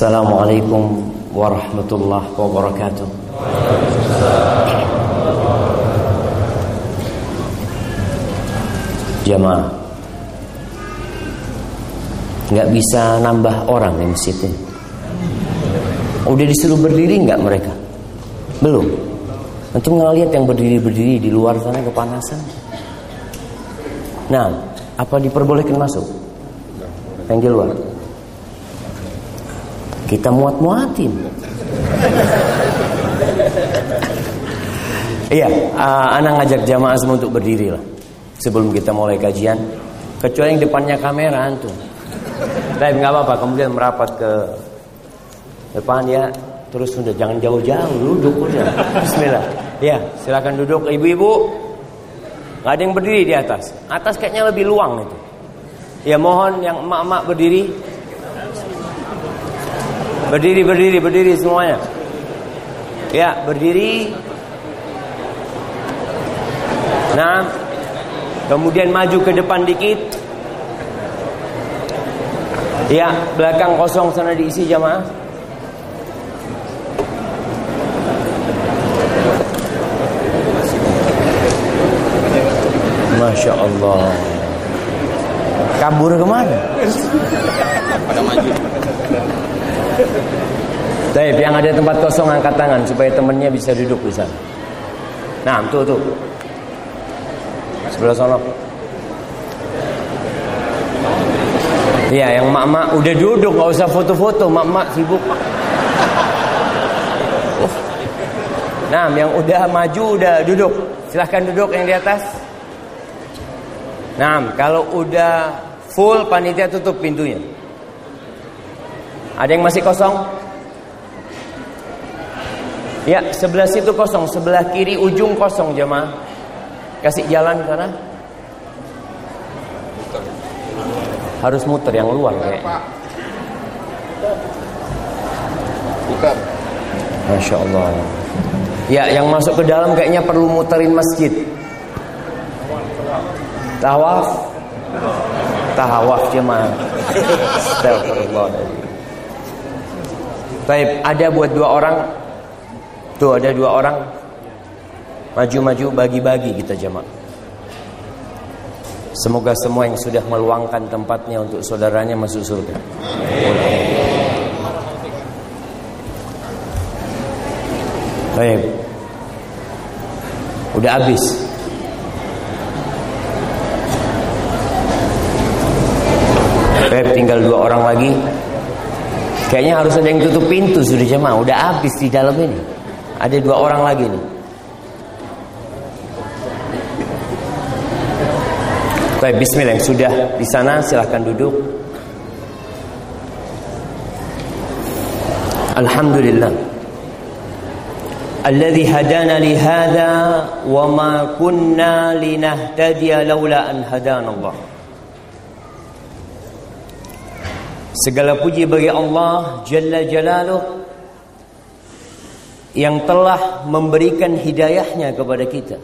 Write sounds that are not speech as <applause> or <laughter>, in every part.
Assalamualaikum warahmatullahi wabarakatuh. Jamaah nggak bisa nambah orang di masjid ini. Udah disuruh berdiri nggak mereka? Belum. Untuk ngeliat yang berdiri-berdiri di luar sana kepanasan. Nah, apa diperbolehkan masuk? Yang di luar. Kita muat-muatin. Iya, uh, anak ngajak jamaah semua untuk berdiri lah. Sebelum kita mulai kajian. Kecuali yang depannya kamera antum. Tapi nggak apa-apa, kemudian merapat ke depan ya. Terus sudah jangan jauh-jauh, duduk udah. Bismillah. Ya, silakan duduk ibu-ibu. Gak ada yang berdiri di atas. Atas kayaknya lebih luang itu. Ya mohon yang emak-emak berdiri. Berdiri, berdiri, berdiri semuanya. Ya, berdiri. Nah, kemudian maju ke depan dikit. Ya, belakang kosong sana diisi jamaah. Masya Allah. Kabur ke mana? Pada maju. Baik, yang ada tempat kosong angkat tangan supaya temennya bisa duduk di sana. Nah, tuh tuh. Sebelah sana. Iya, yang mak-mak udah duduk, nggak usah foto-foto, mak-mak sibuk. Uh. Nah, yang udah maju udah duduk. Silahkan duduk yang di atas. Nah, kalau udah full panitia tutup pintunya. Ada yang masih kosong? Ya, sebelah situ kosong, sebelah kiri ujung kosong jemaah. Kasih jalan karena harus muter yang luar kayak. Bukan. Masya Allah. Ya, yang masuk ke dalam kayaknya perlu muterin masjid. Tawaf. Tawaf jemaah. Astagfirullahaladzim. Baik, ada buat dua orang. Tuh ada dua orang. Maju-maju bagi-bagi kita jemaah. Semoga semua yang sudah meluangkan tempatnya untuk saudaranya masuk surga. Baik. Udah habis. Baik, tinggal dua orang lagi. Kayaknya harus ada yang tutup pintu sudah jemaah. Udah habis di dalam ini. Ada dua orang lagi nih. Baik, bismillah yang sudah di sana silahkan duduk. Alhamdulillah. Alladhi hadana li hadha wa ma kunna linahtadiya laula an hadana Allah. Segala puji bagi Allah Jalla Jalaluh yang telah memberikan hidayahnya kepada kita.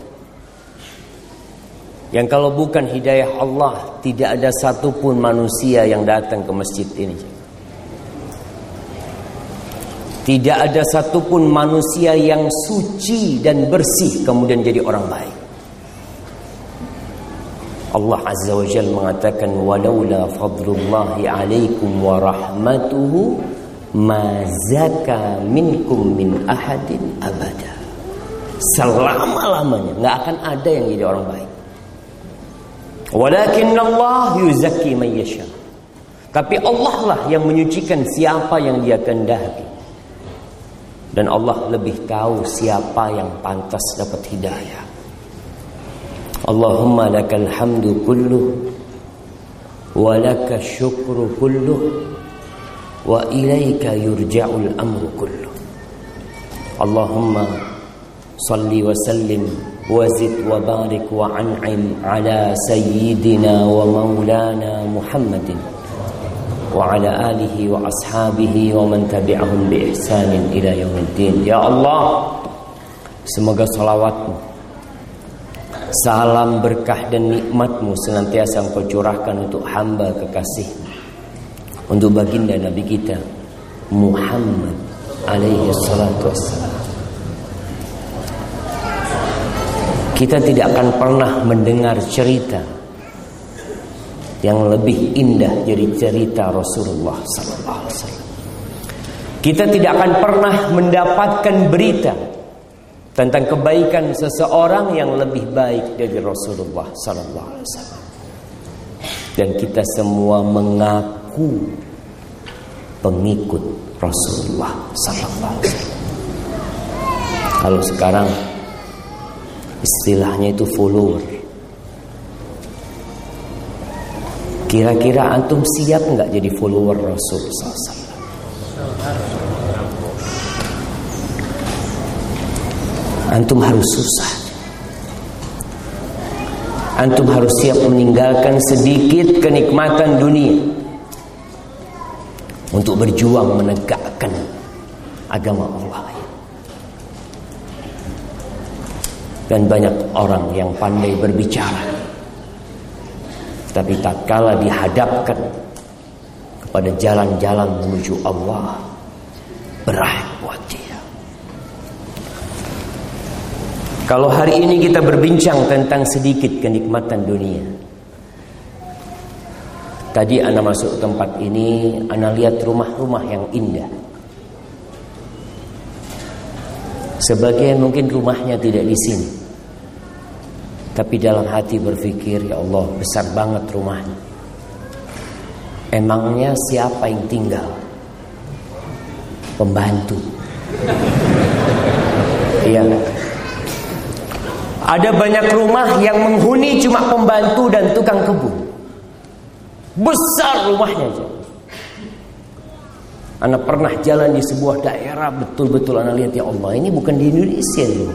Yang kalau bukan hidayah Allah Tidak ada satupun manusia yang datang ke masjid ini Tidak ada satupun manusia yang suci dan bersih Kemudian jadi orang baik Allah Azza wa Jal mengatakan Walaula fadlullahi alaikum wa rahmatuhu Ma zaka minkum min ahadin abada Selama-lamanya nggak akan ada yang jadi orang baik Walakin Allah yuzakki man yasha. Tapi Allah lah yang menyucikan siapa yang dia kehendaki. Dan Allah lebih tahu siapa yang pantas dapat hidayah. اللهم لك الحمد كله ولك الشكر كله وإليك يرجع الأمر كله. اللهم صل وسلم وزد وبارك وأنعم على سيدنا ومولانا محمد وعلى آله وأصحابه ومن تبعهم بإحسان إلى يوم الدين. يا الله semoga صلواتك Salam berkah dan nikmatmu Senantiasa engkau curahkan untuk hamba kekasih Untuk baginda Nabi kita Muhammad alaihi salatu wassalam. Kita tidak akan pernah mendengar cerita yang lebih indah dari cerita Rasulullah sallallahu alaihi wasallam. Kita tidak akan pernah mendapatkan berita tentang kebaikan seseorang yang lebih baik dari Rasulullah sallallahu alaihi wasallam. Dan kita semua mengaku pengikut Rasulullah sallallahu alaihi wasallam. Kalau sekarang istilahnya itu follower. Kira-kira antum siap nggak jadi follower Rasul sallallahu Antum harus susah. Antum harus siap meninggalkan sedikit kenikmatan dunia untuk berjuang menegakkan agama Allah. Dan banyak orang yang pandai berbicara. Tapi tak kala dihadapkan kepada jalan-jalan menuju Allah berat buat dia. Kalau hari ini kita berbincang tentang sedikit kenikmatan dunia. Tadi anak masuk tempat ini, anak lihat rumah-rumah yang indah. Sebagian mungkin rumahnya tidak di sini. Tapi dalam hati berpikir, ya Allah besar banget rumahnya. Emangnya siapa yang tinggal? Pembantu. Iya. Ada banyak rumah yang menghuni cuma pembantu dan tukang kebun. Besar rumahnya aja. Anak pernah jalan di sebuah daerah betul-betul anak lihat ya Allah ini bukan di Indonesia loh.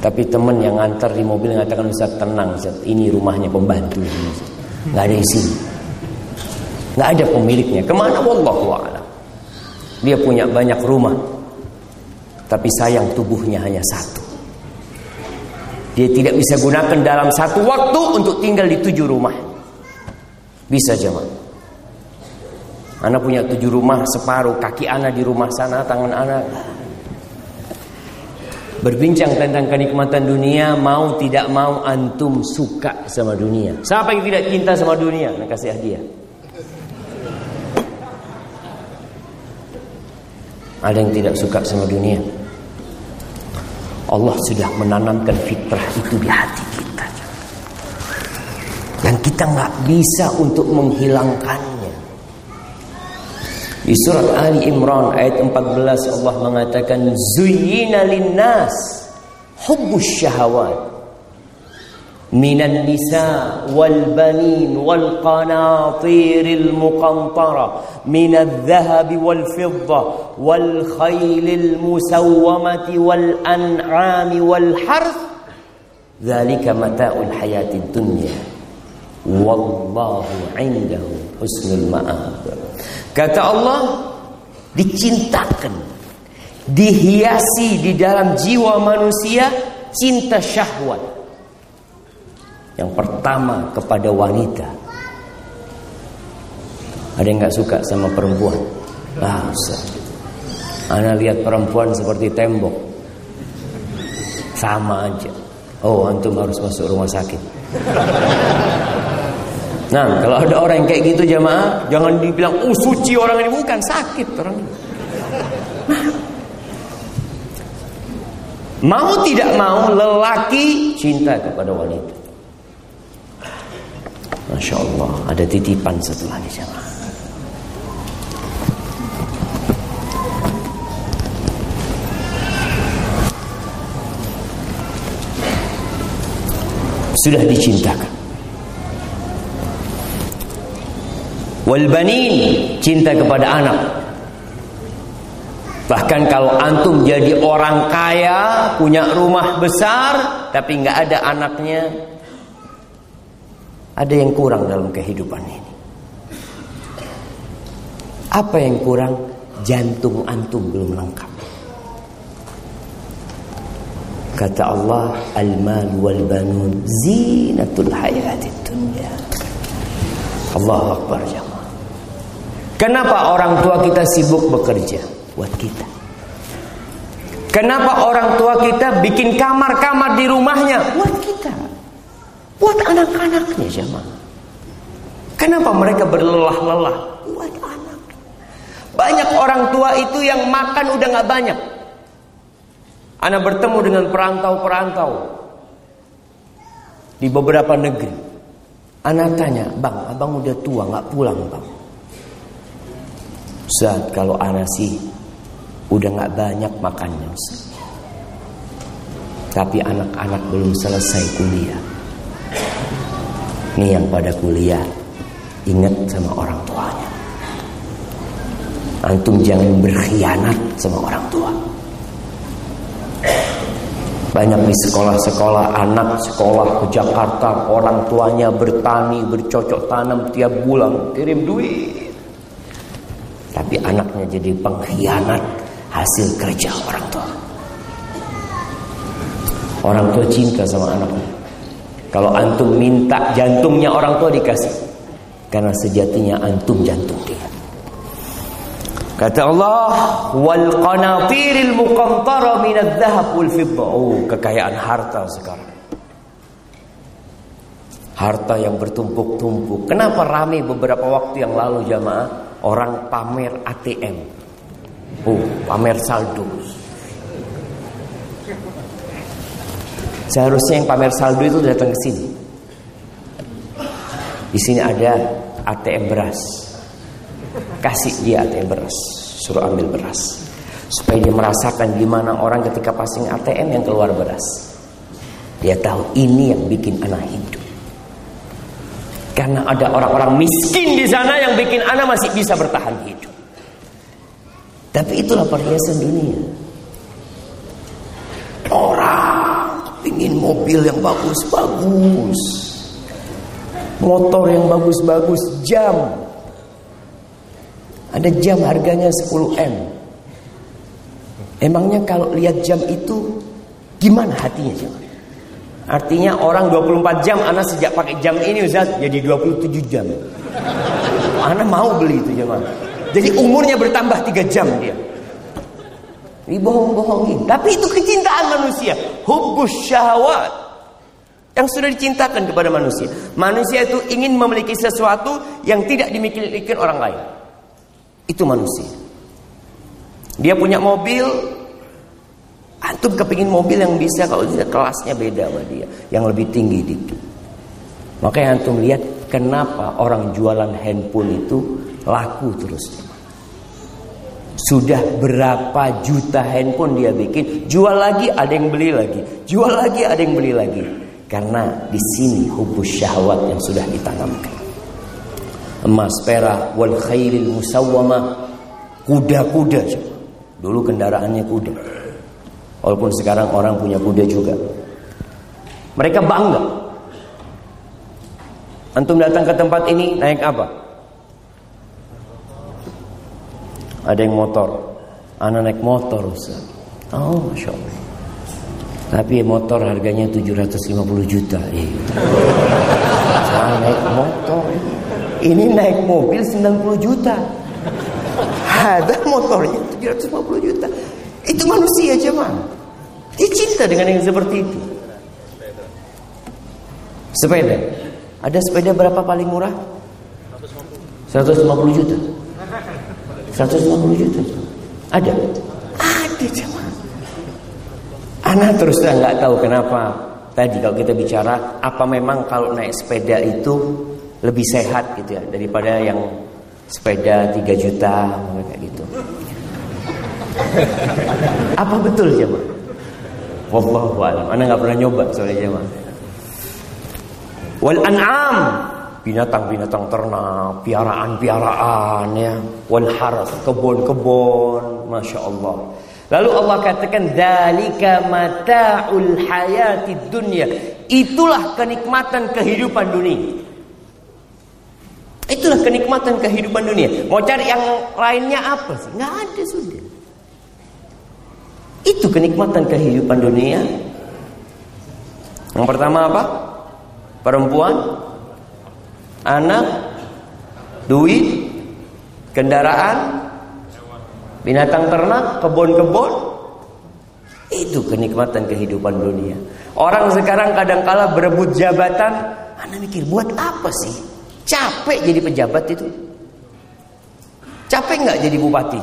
Tapi teman yang antar di mobil mengatakan Ustaz tenang Ustaz ini rumahnya pembantu nggak ada isi nggak ada pemiliknya. Ke mana? Wallahu a'lam. Dia punya banyak rumah. Tapi sayang tubuhnya hanya satu dia tidak bisa gunakan dalam satu waktu untuk tinggal di tujuh rumah. Bisa jemaah. Anak punya tujuh rumah separuh kaki anak di rumah sana tangan anak berbincang tentang kenikmatan dunia mau tidak mau antum suka sama dunia. Siapa yang tidak cinta sama dunia? Nak kasih hadiah. Ada yang tidak suka sama dunia Allah sudah menanamkan fitrah itu di hati kita. Dan kita nggak bisa untuk menghilangkan di surat Ali Imran ayat 14 Allah mengatakan zuyyina linnas hubbus syahawat minan nisa wal banin wal qanatiril muqantara minadh dhahab wal fidda wal khaylil musawwamati wal an'ami wal harth dhalika mata'ul hayatid dunya wallahu 'indahu husnul ma'ab Kata Allah dicintakan, dihiasi di dalam jiwa manusia cinta syahwat. Yang pertama kepada wanita. Ada yang nggak suka sama perempuan? Ah, usah. Anda lihat perempuan seperti tembok. Sama aja. Oh, antum harus masuk rumah sakit. Nah, kalau ada orang yang kayak gitu jamaah, jangan dibilang, "Oh, suci orang ini bukan sakit orang ini." Nah. Mau tidak mau lelaki cinta kepada wanita. Masya Allah, ada titipan setelah ini jamaah. Sudah dicintakan. wal banin cinta kepada anak bahkan kalau antum jadi orang kaya punya rumah besar tapi nggak ada anaknya ada yang kurang dalam kehidupan ini. Apa yang kurang? Jantung antum belum lengkap. Kata Allah al-mal wal banun zinatul hayatid dunya. Allah akbar jamaah. Kenapa orang tua kita sibuk bekerja? Buat kita? Kenapa orang tua kita bikin kamar-kamar di rumahnya? Buat kita? Buat anak-anaknya jemaah. Kenapa mereka berlelah-lelah? Buat anak. Banyak orang tua itu yang makan udah nggak banyak. Anak bertemu dengan perantau-perantau di beberapa negeri. Anak tanya, bang, abang udah tua nggak pulang bang? Saat kalau anak sih udah nggak banyak makannya Ustaz. Tapi anak-anak belum selesai kuliah. Ini yang pada kuliah ingat sama orang tuanya. Antum jangan berkhianat sama orang tua. Banyak di sekolah-sekolah anak sekolah ke Jakarta orang tuanya bertani bercocok tanam tiap bulan kirim duit. Tapi anaknya jadi pengkhianat hasil kerja orang tua. Orang tua cinta sama anaknya. Kalau antum minta jantungnya orang tua dikasih. Karena sejatinya antum jantung dia. Kata Allah, wal qanatiril muqantara minadh dhahab wal. Oh, kekayaan harta sekarang. Harta yang bertumpuk-tumpuk. Kenapa rame beberapa waktu yang lalu jamaah orang pamer ATM? Oh, pamer saldo. Seharusnya yang pamer saldo itu datang ke sini. Di sini ada ATM beras. Kasih dia ATM beras, suruh ambil beras. Supaya dia merasakan gimana orang ketika passing ATM yang keluar beras. Dia tahu ini yang bikin anak hidup. Karena ada orang-orang miskin di sana yang bikin anak masih bisa bertahan hidup. Tapi itulah perhiasan dunia. Orang ingin mobil yang bagus-bagus. Motor yang bagus-bagus, jam. Ada jam harganya 10M. Emangnya kalau lihat jam itu gimana hatinya jam? Artinya orang 24 jam anak sejak pakai jam ini Ustaz jadi 27 jam. Anak mau beli itu jemaah. Jadi umurnya bertambah 3 jam dia. Dibohong-bohongin. Tapi itu kecintaan manusia. Hubbus syahwat. Yang sudah dicintakan kepada manusia. Manusia itu ingin memiliki sesuatu yang tidak dimiliki orang lain. Itu manusia. Dia punya mobil. Antum kepingin mobil yang bisa kalau tidak kelasnya beda sama dia. Yang lebih tinggi dikit. Makanya antum lihat kenapa orang jualan handphone itu laku terus. Sudah berapa juta handphone dia bikin, jual lagi ada yang beli lagi, jual lagi ada yang beli lagi. Karena di sini hubus syahwat yang sudah ditanamkan. Emas, perak, wal khairil musawwama, kuda-kuda. Dulu kendaraannya kuda. Walaupun sekarang orang punya kuda juga. Mereka bangga. Antum datang ke tempat ini naik apa? Ada yang motor. Anak naik motor Ustaz. Oh, Masya Allah. Tapi motor harganya 750 juta. Saya naik motor. Ini naik mobil 90 juta. Ada motornya 750 juta. Itu manusia cuman. Dia cinta dengan yang seperti itu. Sepeda. Ada sepeda berapa paling murah? 150 juta. 150 juta. Ada? Ada cuman. Anak terus terang nggak tahu kenapa tadi kalau kita bicara apa memang kalau naik sepeda itu lebih sehat gitu ya daripada yang sepeda 3 juta kayak gitu. apa betul coba? Wallahu a'lam. Anda nggak pernah nyoba soalnya jemaah. Wal an'am binatang-binatang ternak, piaraan-piaraan ya, wal haras kebun-kebun, masya Allah. Lalu Allah katakan dalika mata'ul hayati dunia. Itulah kenikmatan kehidupan dunia. Itulah kenikmatan kehidupan dunia. Mau cari yang lainnya apa sih? Nggak ada sudah. Itu kenikmatan kehidupan dunia. Yang pertama apa? Perempuan, anak, duit, kendaraan, binatang ternak, kebun-kebun. Itu kenikmatan kehidupan dunia. Orang sekarang kadang-kala berebut jabatan, Anda mikir buat apa sih? Capek jadi pejabat itu. Capek nggak jadi bupati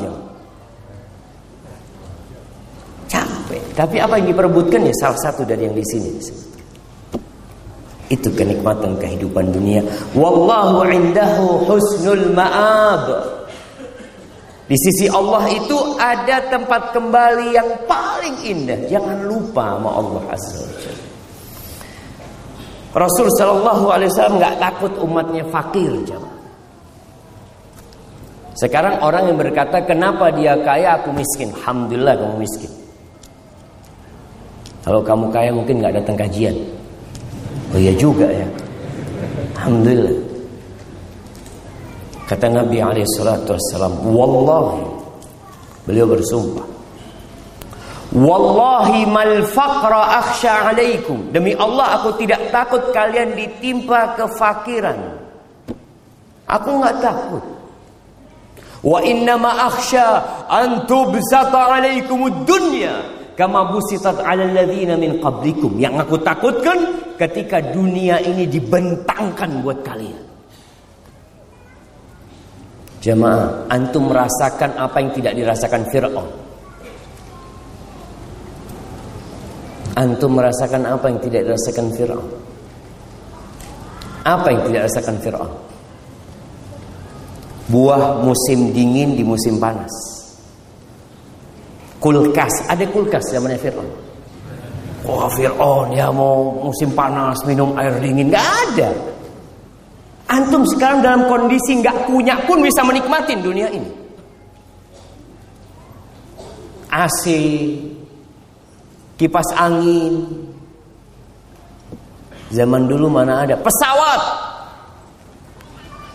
Capek. Tapi apa yang diperebutkan ya salah satu dari yang di sini. Itu kenikmatan kehidupan dunia. Wallahu indahu husnul ma'ab. Di sisi Allah itu ada tempat kembali yang paling indah. Jangan lupa sama Allah Azza wa Rasul Shallallahu Alaihi Wasallam nggak takut umatnya fakir, jamaah. Sekarang orang yang berkata, kenapa dia kaya, aku miskin. Alhamdulillah kamu miskin. Kalau kamu kaya mungkin nggak datang kajian. Oh iya juga ya. Alhamdulillah. Kata Nabi alaihi salatu wassalam, "Wallahi." Beliau bersumpah. Wallahi mal faqra akhsha alaikum. Demi Allah aku tidak takut kalian ditimpa kefakiran. Aku nggak takut. Wa inna ma akhsha an tubsata alaikumud dunya kama busitat 'alal ladzina min qablikum. Yang aku takutkan ketika dunia ini dibentangkan buat kalian. Jemaah, antum merasakan apa yang tidak dirasakan Firaun. Antum merasakan apa yang tidak dirasakan Firaun. Apa yang tidak dirasakan Firaun? Buah musim dingin di musim panas kulkas. Ada kulkas zamannya Fir'aun? Wah oh, Fir'aun ya mau musim panas minum air dingin. Nggak ada. Antum sekarang dalam kondisi nggak punya pun bisa menikmati dunia ini. AC kipas angin. Zaman dulu mana ada? Pesawat!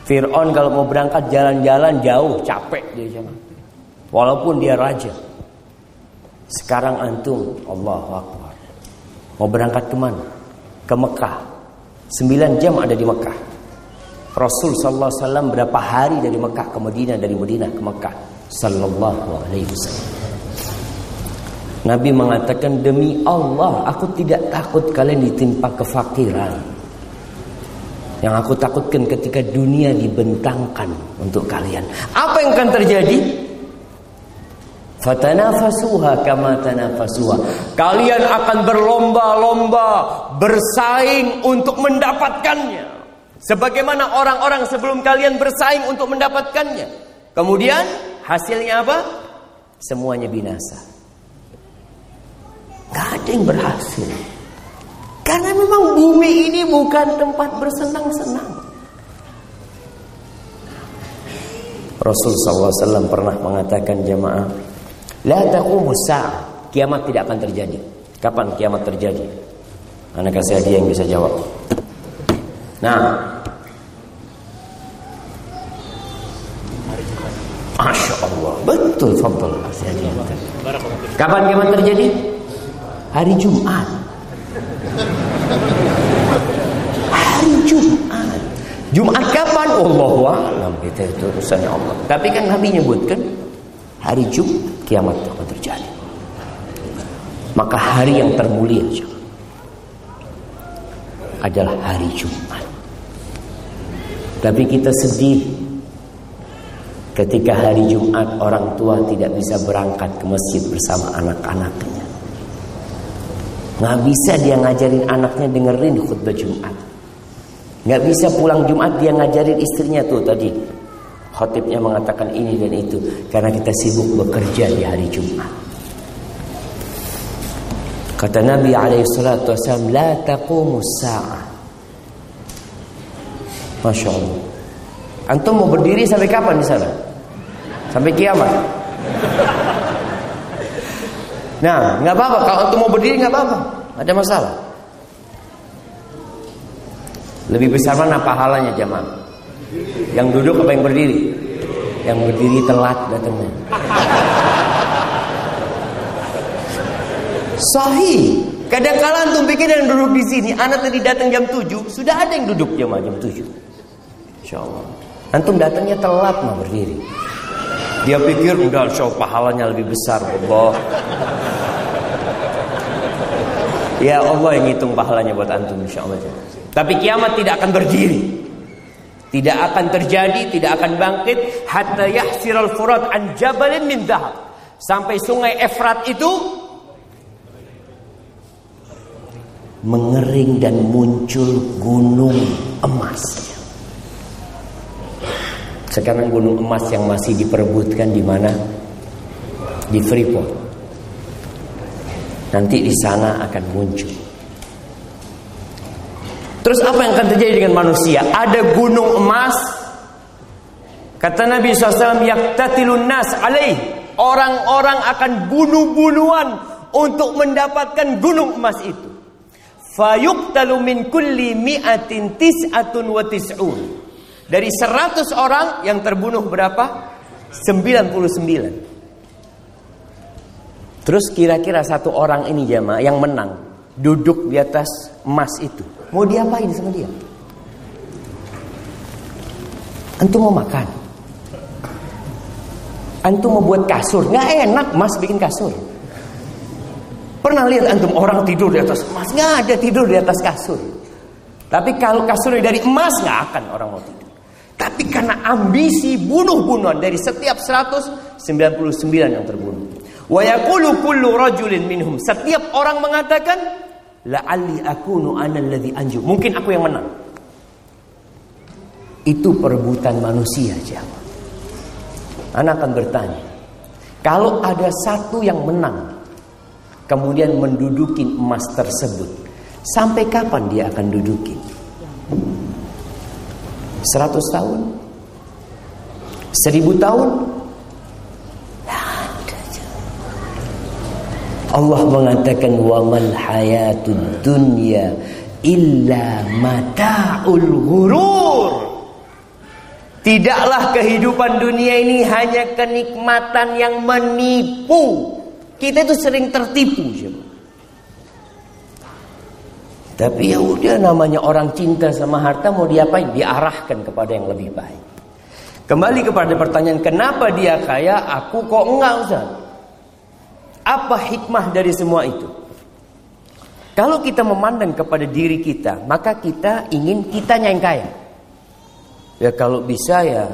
Fir'aun kalau mau berangkat jalan-jalan jauh capek dia zaman. Walaupun dia raja sekarang antum Allah Akbar. Mau berangkat ke mana? Ke Mekah. Sembilan jam ada di Mekah. Rasul sallallahu alaihi wasallam berapa hari dari Mekah ke Madinah, dari Madinah ke Mekah sallallahu alaihi wasallam. Nabi mengatakan demi Allah aku tidak takut kalian ditimpa kefakiran. Yang aku takutkan ketika dunia dibentangkan untuk kalian. Apa yang akan terjadi? Fatanafasuha kama tanafasuha. Kalian akan berlomba-lomba bersaing untuk mendapatkannya. Sebagaimana orang-orang sebelum kalian bersaing untuk mendapatkannya. Kemudian hasilnya apa? Semuanya binasa. Gak ada yang berhasil. Karena memang bumi ini bukan tempat bersenang-senang. Rasul SAW pernah mengatakan jemaah La taqumus sa'ah. Kiamat tidak akan terjadi. Kapan kiamat terjadi? Anak kasih hadiah yang bisa jawab. Nah. Masya Allah. Betul, Fadl. Kapan kiamat terjadi? Hari Jumat. Hari Jumat. Jumat kapan? Allah alam. Itu urusannya Allah. Tapi kan Nabi nyebutkan hari Jumat kiamat akan terjadi. Maka hari yang termulia adalah hari Jumat. Tapi kita sedih ketika hari Jumat orang tua tidak bisa berangkat ke masjid bersama anak-anaknya. Nggak bisa dia ngajarin anaknya dengerin khutbah Jumat. Nggak bisa pulang Jumat dia ngajarin istrinya tuh tadi Khotibnya mengatakan ini dan itu karena kita sibuk bekerja di hari Jumat. Kata Nabi alaihi salatu wasallam, "La taqumus sa'ah." Masya Allah. Antum mau berdiri sampai kapan di sana? Sampai kiamat. Nah, nggak apa-apa kalau antum mau berdiri nggak apa-apa, ada masalah. Lebih besar mana pahalanya jamaah? Yang duduk apa yang berdiri? Yang berdiri telat datangnya. Sahih. Kadang-kala antum pikir yang duduk di sini, anak tadi datang jam 7, sudah ada yang duduk jam jam 7. Insya Allah. Antum datangnya telat mah berdiri. Dia pikir udah show pahalanya lebih besar Allah. Ya Allah yang hitung pahalanya buat antum insya Allah. Tapi kiamat tidak akan berdiri. Tidak akan terjadi, tidak akan bangkit hatta yahsiral furat an jabalin min dhahab. Sampai sungai Efrat itu mengering dan muncul gunung emas. Sekarang gunung emas yang masih diperebutkan di mana? Di Freeport. Nanti di sana akan muncul. Terus apa yang akan terjadi dengan manusia? Ada gunung emas. Kata Nabi SAW, yaktatilun nas alaih. Orang-orang akan bunuh-bunuhan untuk mendapatkan gunung emas itu. Fayuqtalu min kulli mi'atin tis'atun wa tis'un. Dari 100 orang yang terbunuh berapa? 99. Terus kira-kira satu orang ini jamaah yang menang duduk di atas emas itu. Mau diapain sama dia? Antum mau makan? Antum mau buat kasur? Nggak enak mas bikin kasur. Pernah lihat antum orang tidur di atas emas? Nggak ada tidur di atas kasur. Tapi kalau kasurnya dari emas nggak akan orang mau tidur. Tapi karena ambisi bunuh-bunuhan dari setiap 199 yang terbunuh. Wa yaqulu rajulin minhum. Setiap orang mengatakan la'alli akunu ana alladhi anju. Mungkin aku yang menang. Itu perebutan manusia, jawab. Anak akan bertanya, kalau ada satu yang menang, kemudian menduduki emas tersebut, sampai kapan dia akan duduki? 100 tahun? 1000 tahun? Allah mengatakan wa mal hayatud dunya illa mataul ghurur. Tidaklah kehidupan dunia ini hanya kenikmatan yang menipu. Kita itu sering tertipu, tapi ya udah namanya orang cinta sama harta mau diapain? Diarahkan kepada yang lebih baik. Kembali kepada pertanyaan kenapa dia kaya, aku kok enggak Ustaz? Apa hikmah dari semua itu? Kalau kita memandang kepada diri kita, maka kita ingin kita yang kaya. Ya kalau bisa ya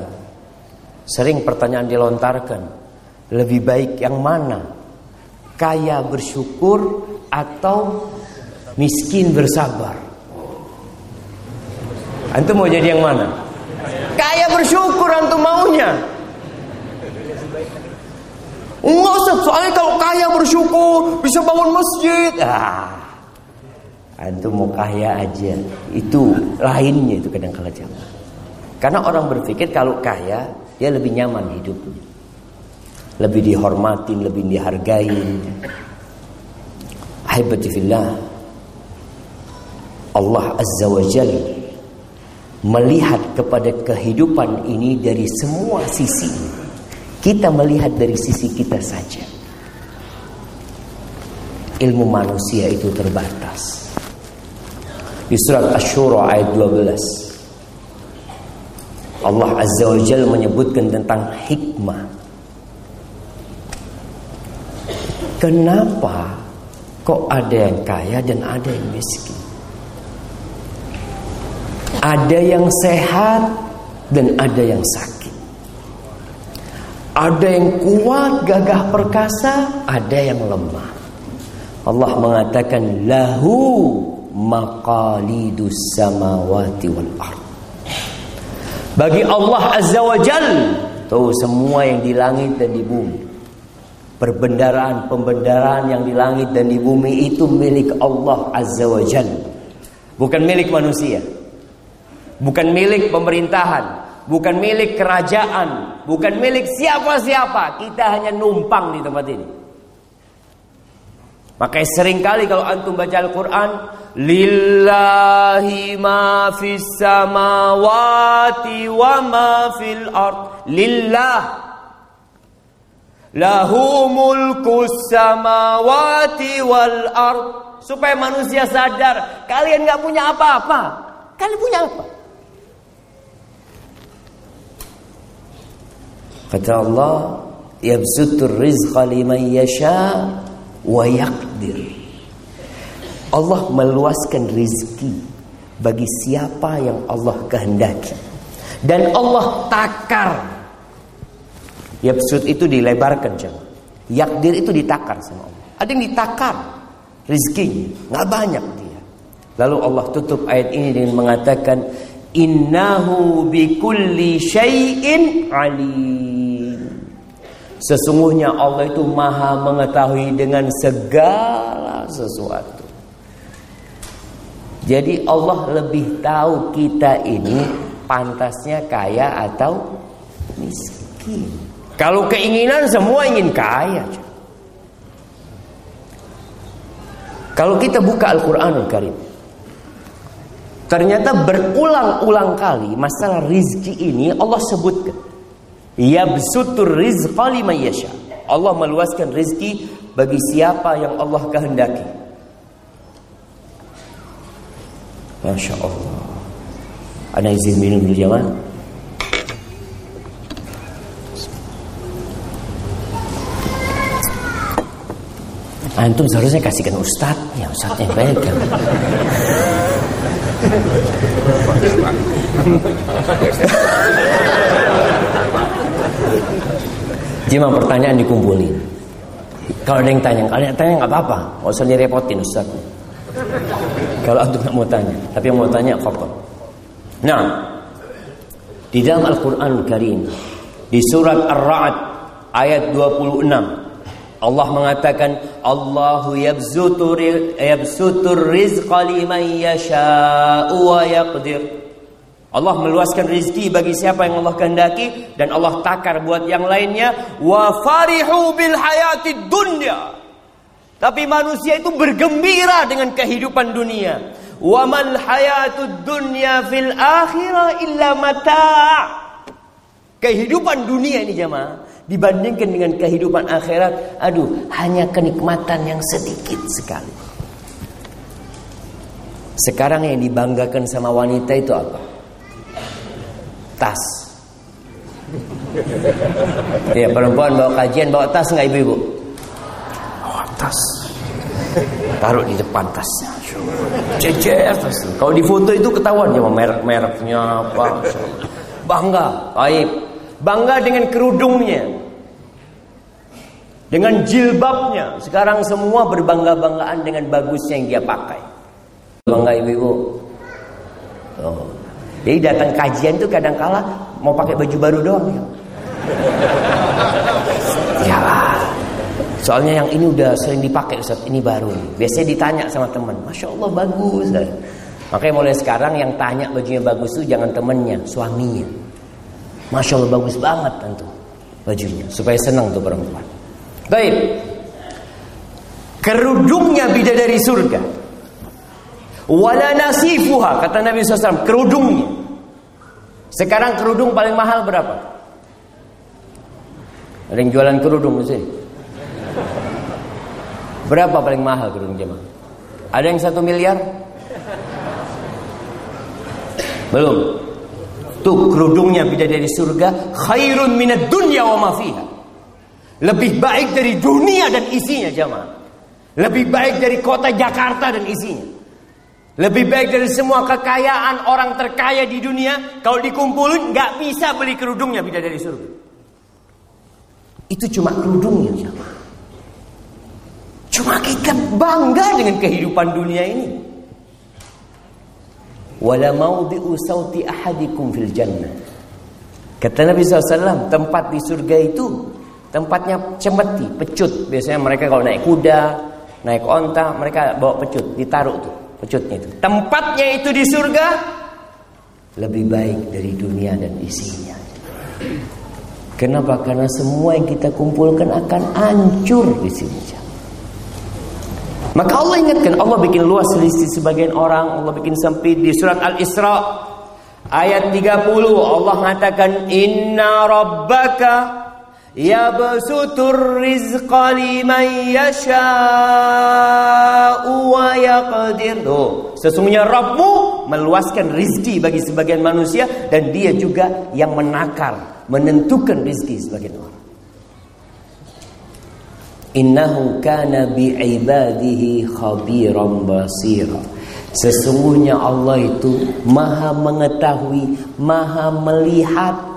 sering pertanyaan dilontarkan. Lebih baik yang mana? Kaya bersyukur atau miskin bersabar. Antum mau jadi yang mana? Kaya bersyukur antum maunya. Enggak usah, soalnya kalau kaya bersyukur bisa bangun masjid. Ah, antum mau kaya aja, itu lainnya itu kadang kala jamaah. Karena orang berpikir kalau kaya dia lebih nyaman hidupnya, lebih dihormatin, lebih dihargai. Ahibatifillah. Allah Azza wa Jal melihat kepada kehidupan ini dari semua sisi. Kita melihat dari sisi kita saja. Ilmu manusia itu terbatas. Di surat Asy-Syura ayat 12 Allah Azza wa Jal menyebutkan tentang hikmah. Kenapa kok ada yang kaya dan ada yang miskin? Ada yang sehat dan ada yang sakit. Ada yang kuat, gagah perkasa, ada yang lemah. Allah mengatakan lahu maqalidus samawati wal ard. Bagi Allah Azza wa Jal Tahu semua yang di langit dan di bumi. Perbendaraan-pembendaraan yang di langit dan di bumi Itu milik Allah Azza wa Jal. Bukan milik manusia. Bukan milik pemerintahan, bukan milik kerajaan, bukan milik siapa-siapa. Kita hanya numpang di tempat ini. Makanya sering kali kalau antum baca Al-Quran Lillahi ma fis samawati wa ma fil ard Lillah Lahu mulku samawati wal ard Supaya manusia sadar Kalian gak punya apa-apa Kalian punya apa? Kata Allah, "Yabsutur rizqa liman yasha wa yaqdir." Allah meluaskan rizki bagi siapa yang Allah kehendaki. Dan Allah takar. Yabsut itu dilebarkan jangan. Yakdir itu ditakar sama Allah. Ada yang ditakar rizkinya, nggak banyak dia. Lalu Allah tutup ayat ini dengan mengatakan innahu bikulli syai'in alim. Sesungguhnya Allah itu maha mengetahui dengan segala sesuatu. Jadi Allah lebih tahu kita ini pantasnya kaya atau miskin. Kalau keinginan semua ingin kaya. Kalau kita buka Al-Quranul Karim. Ternyata berulang-ulang kali masalah rizki ini Allah sebutkan. Yabsutur rizqa liman yasha. Allah meluaskan rizki bagi siapa yang Allah kehendaki. Masya Allah. Ada izin minum dulu jamaah. Antum seharusnya kasihkan ustadznya, ustadznya pegang. <laughs> Cuma pertanyaan dikumpulin. Kalau ada yang tanya, kalau ada yang tanya nggak apa-apa, nggak usah direpotin Ustaz. Kalau antum nggak mau tanya, tapi yang mau tanya kotor. Nah, di dalam Al-Quran Karim, di surat Ar-Ra'd ayat 26, Allah mengatakan Allahu yabzutur yabsutur rizqa liman yasha'u wa yaqdir. Allah meluaskan rizki bagi siapa yang Allah kehendaki dan Allah takar buat yang lainnya wa farihu bil hayati dunya. Tapi manusia itu bergembira dengan kehidupan dunia. Wa mal hayatud dunya fil akhirah illa mata'. Kehidupan dunia ini jemaah dibandingkan dengan kehidupan akhirat, aduh, hanya kenikmatan yang sedikit sekali. Sekarang yang dibanggakan sama wanita itu apa? Tas. Ya perempuan bawa kajian bawa tas nggak ibu-ibu? Bawa tas. Taruh di depan tasnya. Cecer tas. Kalau di foto itu ketahuan ya merek-mereknya apa. Bangga, baik. Bangga dengan kerudungnya. Dengan jilbabnya. Sekarang semua berbangga-banggaan dengan bagusnya yang dia pakai. Bangga ibu-ibu. Oh. Jadi datang kajian itu kadang kala mau pakai baju baru doang ya. Ya Soalnya yang ini udah sering dipakai Ustaz, ini baru Biasanya ditanya sama teman, Masya Allah bagus. Makanya mulai sekarang yang tanya bajunya bagus itu jangan temennya, suaminya. Masya Allah bagus banget tentu bajunya. Supaya senang tuh perempuan. Baik. Kerudungnya bidadari surga. Wala nasifuha kata Nabi SAW kerudungnya. Sekarang kerudung paling mahal berapa? Ada yang jualan kerudung di sini? Berapa paling mahal kerudung jemaah? Ada yang satu miliar? Belum. Tuh kerudungnya bidadari surga khairun minad dunya wa ma fiha. Lebih baik dari dunia dan isinya jemaah. Lebih baik dari kota Jakarta dan isinya. Lebih baik dari semua kekayaan orang terkaya di dunia. Kalau dikumpulin nggak bisa beli kerudungnya bidadari surga. Itu cuma kerudungnya jemaah. Cuma kita bangga dengan kehidupan dunia ini. Wala maudhi'u sauti ahadikum fil jannah. Kata Nabi SAW, tempat di surga itu tempatnya cemeti, pecut. Biasanya mereka kalau naik kuda, naik onta, mereka bawa pecut, ditaruh tuh pecutnya itu. Tempatnya itu di surga lebih baik dari dunia dan isinya. Kenapa? Karena semua yang kita kumpulkan akan hancur di sini. Maka Allah ingatkan Allah bikin luas selisih sebagian orang, Allah bikin sempit di surat Al-Isra ayat 30 Allah mengatakan inna rabbaka yabsutur rizqa liman yasha'u wa yaqdir. Tuh, sesungguhnya Rabbmu meluaskan rizki bagi sebagian manusia dan dia juga yang menakar, menentukan rizki sebagian orang. Innahu kana bi'ibadihi khabiran basira. Sesungguhnya Allah itu maha mengetahui, maha melihat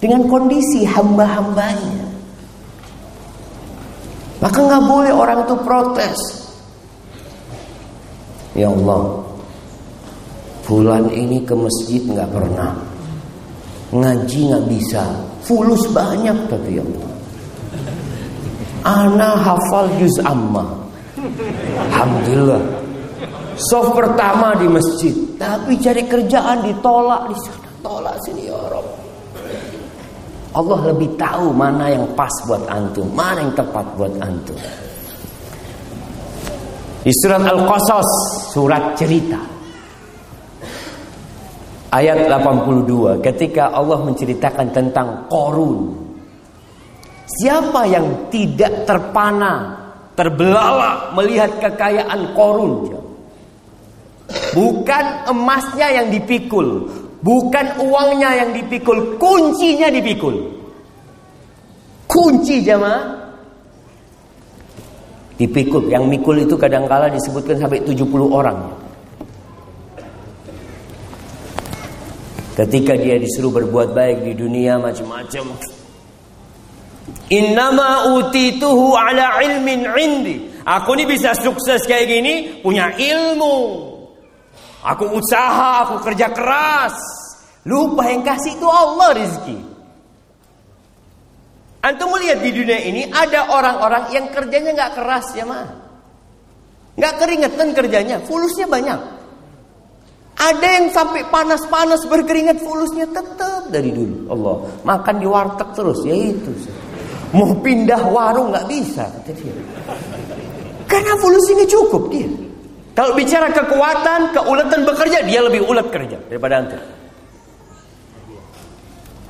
dengan kondisi hamba-hambanya. Maka nggak boleh orang itu protes. Ya Allah, bulan ini ke masjid nggak pernah, ngaji nggak bisa, fulus banyak tapi ya Allah. Ana hafal juz amma. Alhamdulillah. Soft pertama di masjid, tapi cari kerjaan ditolak di sana, tolak sini ya Rob. Allah lebih tahu mana yang pas buat antum, mana yang tepat buat antum. Di surat Al-Qasas, surat cerita. Ayat 82, ketika Allah menceritakan tentang Korun. Siapa yang tidak terpana, terbelalak melihat kekayaan Korun? Bukan emasnya yang dipikul, bukan uangnya yang dipikul, kuncinya dipikul. Kunci jamaah dipikul. Yang mikul itu kadangkala disebutkan sampai 70 orang. Ketika dia disuruh berbuat baik di dunia macam-macam, Innama utituhu ala ilmin indi. Aku ini bisa sukses kayak gini punya ilmu. Aku usaha, aku kerja keras. Lupa yang kasih itu Allah rezeki. Antum melihat di dunia ini ada orang-orang yang kerjanya nggak keras ya mah. Nggak keringetan kerjanya, fulusnya banyak. Ada yang sampai panas-panas berkeringat fulusnya tetap dari dulu. Allah makan di warteg terus ya itu. Mau pindah warung nggak bisa. Karena fulus ini cukup dia. Kalau bicara kekuatan, keulatan bekerja, dia lebih ulet kerja daripada antum.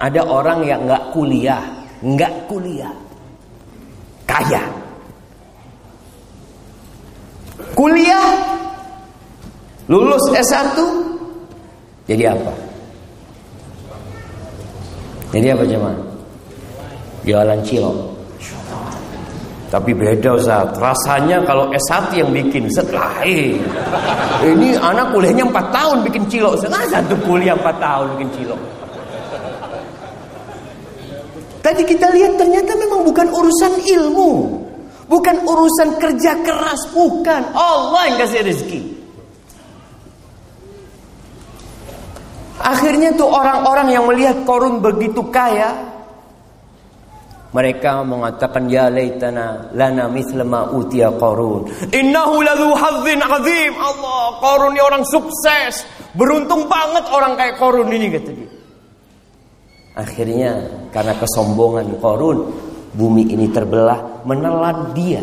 Ada orang yang nggak kuliah, nggak kuliah, kaya. Kuliah, lulus S1, jadi apa? Jadi apa cuman? Jualan cilok. Tapi beda Ustaz, rasanya kalau S1 yang bikin Ustaz lain. Ini anak kuliahnya 4 tahun bikin cilok. Nah, satu kuliah 4 tahun bikin cilok. Tadi kita lihat ternyata memang bukan urusan ilmu. Bukan urusan kerja keras, bukan. Allah yang kasih rezeki. Akhirnya tuh orang-orang yang melihat korun begitu kaya, mereka mengatakan ya laitana lana mithla ma utiya Qarun. Innahu ladzu hadzin azim. Allah, Qarun ini orang sukses. Beruntung banget orang kayak Qarun ini kata dia. Akhirnya karena kesombongan Qarun, bumi ini terbelah menelan dia.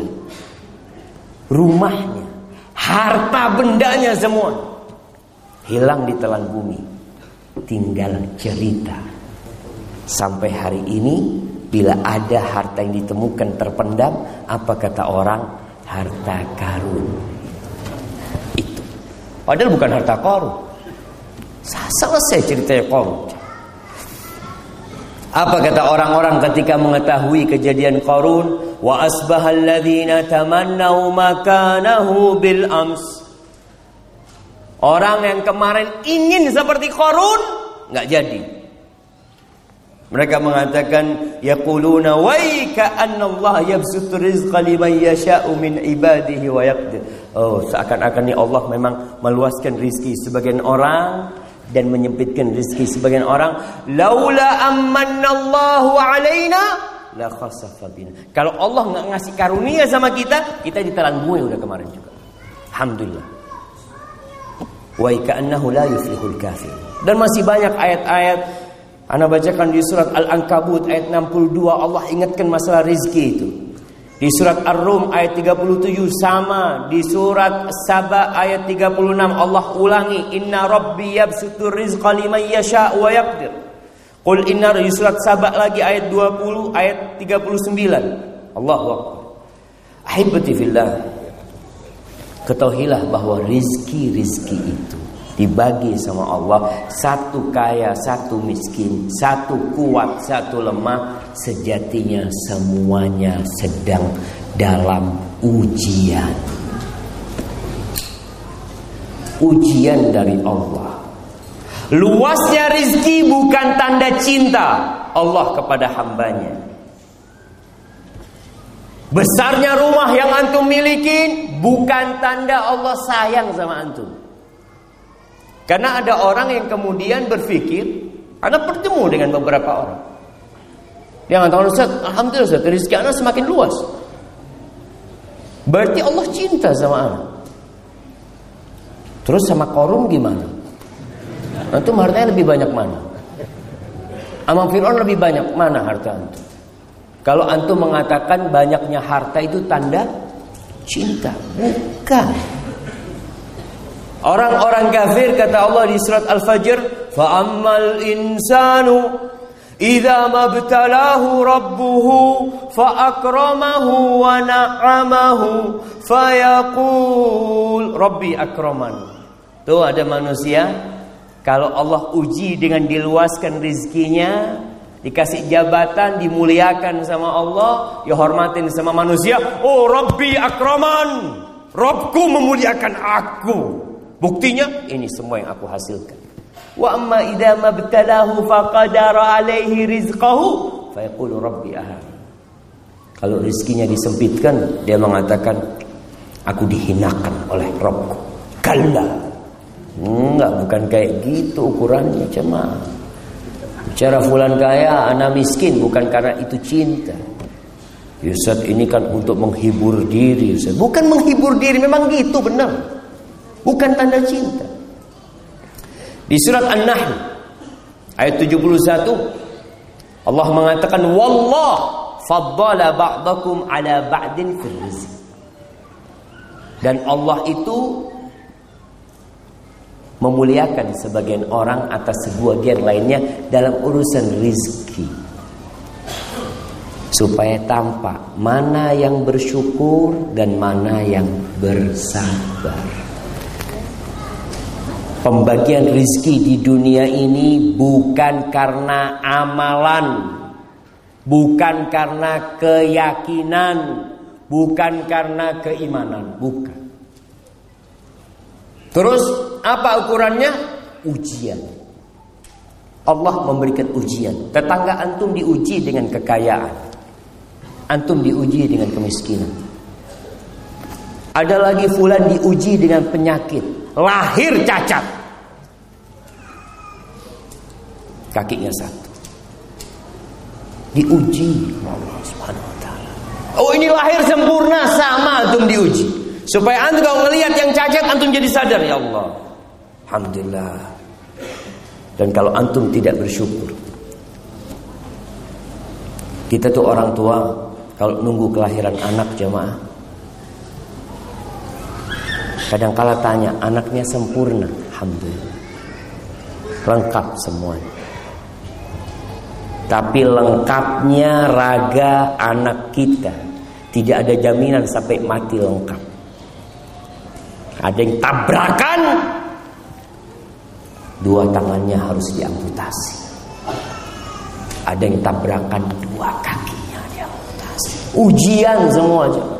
Rumahnya, harta bendanya semua hilang di telan bumi. Tinggal cerita. Sampai hari ini Bila ada harta yang ditemukan terpendam, apa kata orang? Harta karun. Itu. Padahal bukan harta karun. Selesai ceritanya karun. Apa kata orang-orang ketika mengetahui kejadian Qarun? Wa asbahal ladzina tamannau makanahu bil ams. Orang yang kemarin ingin seperti Qarun nggak jadi. Mereka mengatakan yaquluna waika anna Allah yabsutu rizqa liman yasha'u min ibadihi wa yaqdir. Oh, seakan-akan ni Allah memang meluaskan rizki sebagian orang dan menyempitkan rizki sebagian orang. Laula amanna Allahu alaina la khasafa bina. Kalau Allah enggak ngasih karunia sama kita, kita ditelan bumi udah kemarin juga. Alhamdulillah. Wa annahu la yuflihul kafir. Dan masih banyak ayat-ayat anda bacakan di surat Al-Ankabut ayat 62 Allah ingatkan masalah rizki itu. Di surat Ar-Rum ayat 37 sama. Di surat Saba ayat 36 Allah ulangi. Inna Rabbi yabsutur rizqa liman yasha wa yaqdir. Qul inna di surat Saba lagi ayat 20 ayat 39. Allahu Akbar. Ahibati fillah. Ketahuilah bahwa rizki-rizki itu dibagi sama Allah. Satu kaya satu miskin satu kuat satu lemah sejatinya semuanya sedang dalam ujian. Ujian dari Allah. Luasnya rizki bukan tanda cinta Allah kepada hambanya. Besarnya rumah yang antum miliki bukan tanda Allah sayang sama antum karena ada orang yang kemudian berpikir, Anda bertemu dengan beberapa orang. Yang mengatakan Ustaz, Alhamdulillah Ustaz, rezeki Anda semakin luas. Berarti Allah cinta sama Anda. Terus sama korum gimana? Antum hartanya lebih banyak mana? Amang Fir'aun lebih banyak mana harta antum? Kalau antum mengatakan banyaknya harta itu tanda cinta, bukan. Orang-orang kafir kata Allah di surat Al-Fajr, "Fa'ammal insanu idza mabtalahu rabbuhu fa'akramahu wa na'amahu fayaqul rabbi akraman." Tuh ada manusia kalau Allah uji dengan diluaskan rizkinya, dikasih jabatan, dimuliakan sama Allah, ya sama manusia, "Oh, Rabbi akraman." Robku memuliakan aku. Buktinya ini semua yang aku hasilkan. Wa amma idza mabtalahu faqadara alaihi rizqahu fa yaqulu rabbi ahad. Kalau rizkinya disempitkan, dia mengatakan aku dihinakan oleh Rabbku. Kalla. Enggak, bukan kayak gitu ukurannya cuma. Bicara fulan kaya, anak miskin bukan karena itu cinta. Yusuf ini kan untuk menghibur diri. Ustaz. Bukan menghibur diri, memang gitu benar. Bukan tanda cinta. Di surat An-Nahl ayat 71 Allah mengatakan wallah faddala ba'dakum ala ba'din fil. Dan Allah itu memuliakan sebagian orang atas sebagian lainnya dalam urusan rizki supaya tampak mana yang bersyukur dan mana yang bersabar. Pembagian rizki di dunia ini bukan karena amalan, bukan karena keyakinan, bukan karena keimanan, bukan. Terus apa ukurannya? Ujian. Allah memberikan ujian. Tetangga antum diuji dengan kekayaan. Antum diuji dengan kemiskinan. Ada lagi fulan diuji dengan penyakit, lahir cacat. Kakinya satu. Diuji Allah Subhanahu wa taala. Oh ini lahir sempurna sama antum diuji. Supaya antum kalau melihat yang cacat antum jadi sadar ya Allah. Alhamdulillah. Dan kalau antum tidak bersyukur. Kita tuh orang tua kalau nunggu kelahiran anak jemaah. Kadang kala tanya, anaknya sempurna, alhamdulillah. Lengkap semuanya. Tapi lengkapnya raga anak kita. Tidak ada jaminan sampai mati lengkap. Ada yang tabrakan. Dua tangannya harus diamputasi. Ada yang tabrakan dua kakinya diamputasi. Ujian semua aja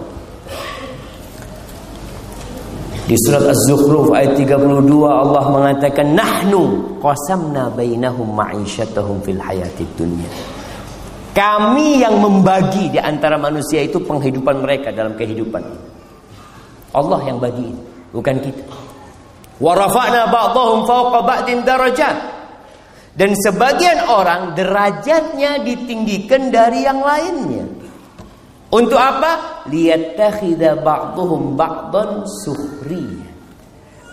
Di surat Az-Zukhruf ayat 32 Allah mengatakan nahnu qasamna bainahum ma'isyatahum fil hayatid dunya. Kami yang membagi di antara manusia itu penghidupan mereka dalam kehidupan. Allah yang bagi, bukan kita. Wa rafa'na ba'dahum fawqa ba'din darajat. Dan sebagian orang derajatnya ditinggikan dari yang lainnya. Untuk apa? Liyattakhidha ba'dhum ba'dhan sukhriya.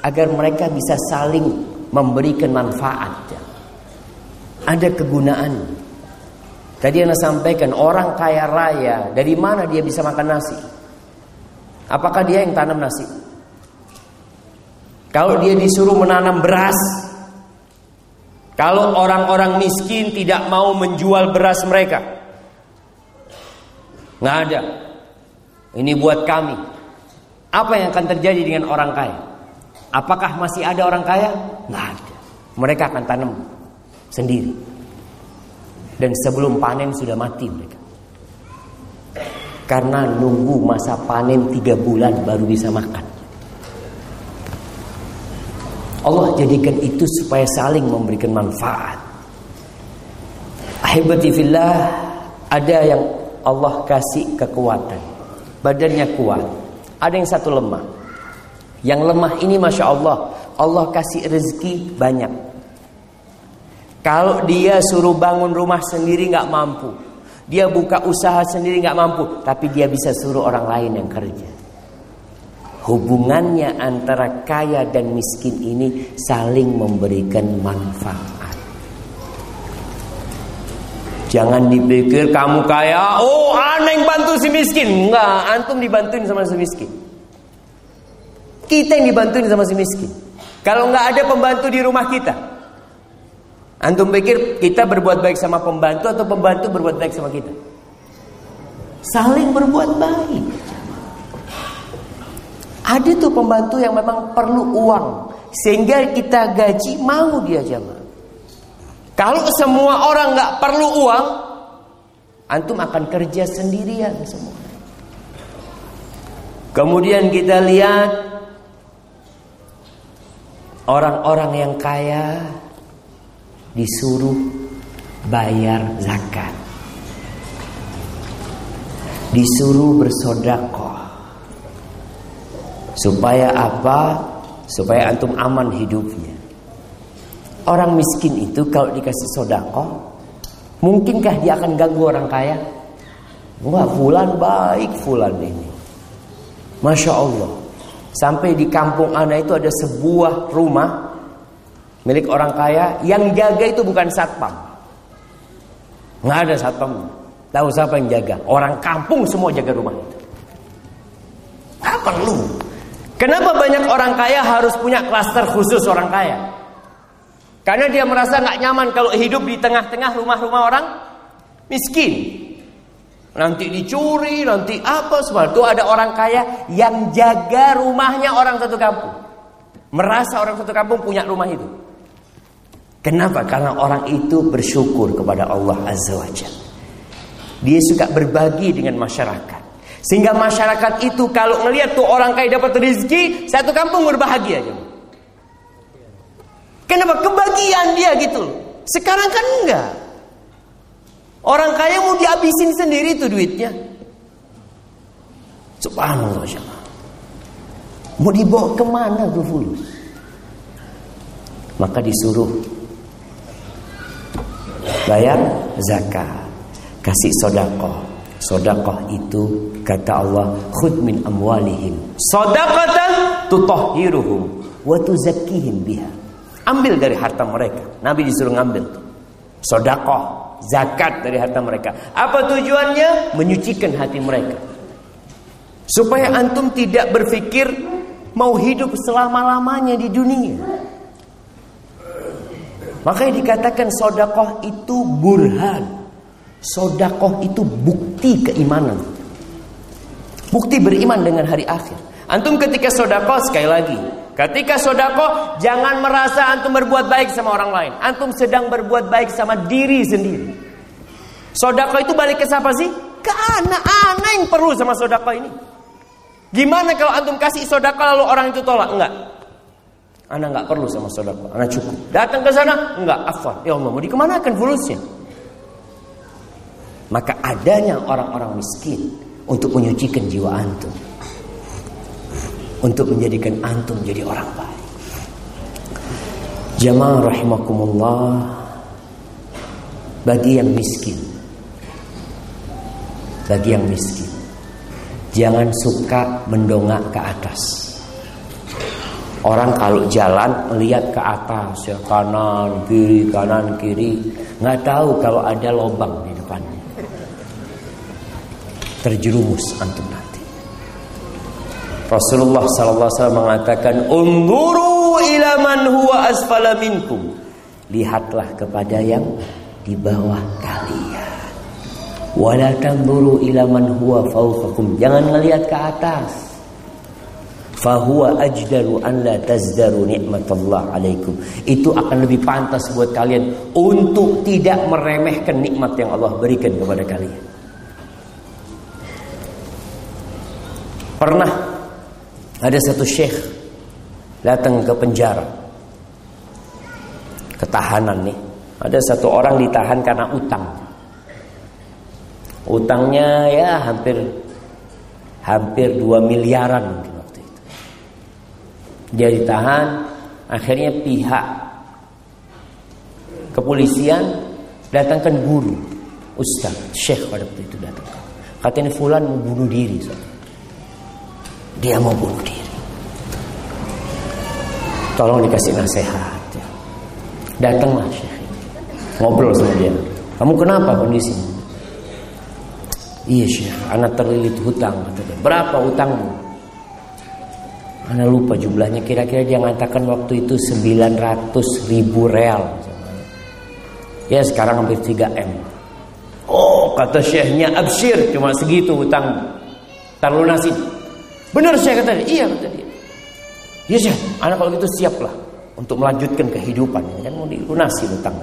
Agar mereka bisa saling memberikan manfaat. Ada kegunaan. Tadi saya sampaikan orang kaya raya, dari mana dia bisa makan nasi? Apakah dia yang tanam nasi? Kalau dia disuruh menanam beras, kalau orang-orang miskin tidak mau menjual beras mereka, Nggak ada. Ini buat kami. Apa yang akan terjadi dengan orang kaya? Apakah masih ada orang kaya? Nggak ada. Mereka akan tanam sendiri. Dan sebelum panen sudah mati mereka. Karena nunggu masa panen tiga bulan baru bisa makan. Allah jadikan itu supaya saling memberikan manfaat. Ahibati fillah, ada yang Allah kasih kekuatan. Badannya kuat. Ada yang satu lemah. Yang lemah ini Masya Allah. Allah kasih rezeki banyak. Kalau dia suruh bangun rumah sendiri nggak mampu. Dia buka usaha sendiri nggak mampu. Tapi dia bisa suruh orang lain yang kerja. Hubungannya antara kaya dan miskin ini saling memberikan manfaat. Jangan dipikir kamu kaya, oh aneh bantu si miskin. Enggak, antum dibantuin sama si miskin. Kita yang dibantuin sama si miskin. Kalau nggak ada pembantu di rumah kita, antum pikir kita berbuat baik sama pembantu atau pembantu berbuat baik sama kita? Saling berbuat baik. Ada tuh pembantu yang memang perlu uang sehingga kita gaji mau dia jamaah. Kalau semua orang nggak perlu uang, antum akan kerja sendirian semua. Kemudian kita lihat orang-orang yang kaya disuruh bayar zakat. Disuruh bersodakoh Supaya apa? Supaya antum aman hidupnya. Orang miskin itu kalau dikasih sodako, mungkinkah dia akan ganggu orang kaya? Wah, fulan baik fulan ini. Masya Allah. Sampai di kampung Anda itu ada sebuah rumah milik orang kaya yang jaga itu bukan satpam. Nggak ada satpam. Tahu siapa yang jaga? Orang kampung semua jaga rumah itu. Nggak perlu. Kenapa banyak orang kaya harus punya klaster khusus orang kaya? Karena dia merasa nggak nyaman kalau hidup di tengah-tengah rumah-rumah orang miskin. Nanti dicuri, nanti apa semua. Itu ada orang kaya yang jaga rumahnya orang satu kampung. Merasa orang satu kampung punya rumah itu. Kenapa? Karena orang itu bersyukur kepada Allah Azza wa Jalla. Dia suka berbagi dengan masyarakat. Sehingga masyarakat itu kalau melihat tuh orang kaya dapat rezeki, satu kampung berbahagia aja. Kenapa? Kebagian dia gitu. Sekarang kan enggak. Orang kaya mau dihabisin sendiri tuh duitnya. Subhanallah Mau dibawa ke mana tuh fulus? Maka disuruh bayar zakat, kasih sodakoh, Sodakoh itu kata Allah khud min amwalihim Sodakatan tutahhiruhum wa tuzakkihim biha. Ambil dari harta mereka. Nabi disuruh ngambil. Sodakoh, zakat dari harta mereka. Apa tujuannya? Menyucikan hati mereka. Supaya antum tidak berpikir mau hidup selama-lamanya di dunia. Makanya dikatakan sodakoh itu burhan. Sodakoh itu bukti keimanan. Bukti beriman dengan hari akhir. Antum ketika sodakoh sekali lagi. Ketika sodakoh jangan merasa antum berbuat baik sama orang lain. Antum sedang berbuat baik sama diri sendiri. Sodakoh itu balik ke siapa sih? Ke anak-anak yang perlu sama sodakoh ini. Gimana kalau antum kasih sodakoh lalu orang itu tolak? Enggak. Anak nggak perlu sama sodakoh. Anak cukup. Datang ke sana? Enggak. Afwan. Ya Allah mau dikemanakan fulusnya? Maka adanya orang-orang miskin untuk menyucikan jiwa antum. Untuk menjadikan antum jadi orang baik. Jamaah rahimakumullah bagi yang miskin. Bagi yang miskin. Jangan suka mendongak ke atas. Orang kalau jalan melihat ke atas ya kanan kiri kanan kiri nggak tahu kalau ada lubang di depannya terjerumus antum. Rasulullah sallallahu alaihi wasallam mengatakan, "Unzuru ila man huwa asfala minkum." Lihatlah kepada yang di bawah kalian. Wala tanzuru ila man huwa fawqakum. Jangan melihat ke atas. fahuwa ajdaru an la tazdaru nikmatallah alaikum. Itu akan lebih pantas buat kalian untuk tidak meremehkan nikmat yang Allah berikan kepada kalian. Pernah ada satu syekh datang ke penjara. Ketahanan nih. Ada satu orang ditahan karena utang. Utangnya ya hampir hampir 2 miliaran mungkin waktu itu. Dia ditahan, akhirnya pihak kepolisian datangkan guru, ustaz, syekh pada waktu itu datang. Katanya fulan mau bunuh diri. Dia mau bunuh diri. Tolong dikasih nasihat. Ya. Datanglah syekh. Ngobrol sama dia. Kamu kenapa kondisinya? Iya Syekh, anak terlilit hutang kata dia. Berapa hutangmu? Anak lupa jumlahnya kira-kira dia mengatakan waktu itu 900 ribu real. Ya sekarang hampir 3 M. Oh kata syekhnya absyir cuma segitu hutang terlunasi. Benar saya kata dia. Iya kata dia. Iya Syekh, anak kalau gitu siaplah untuk melanjutkan kehidupan. Kan mau dilunasi hutang.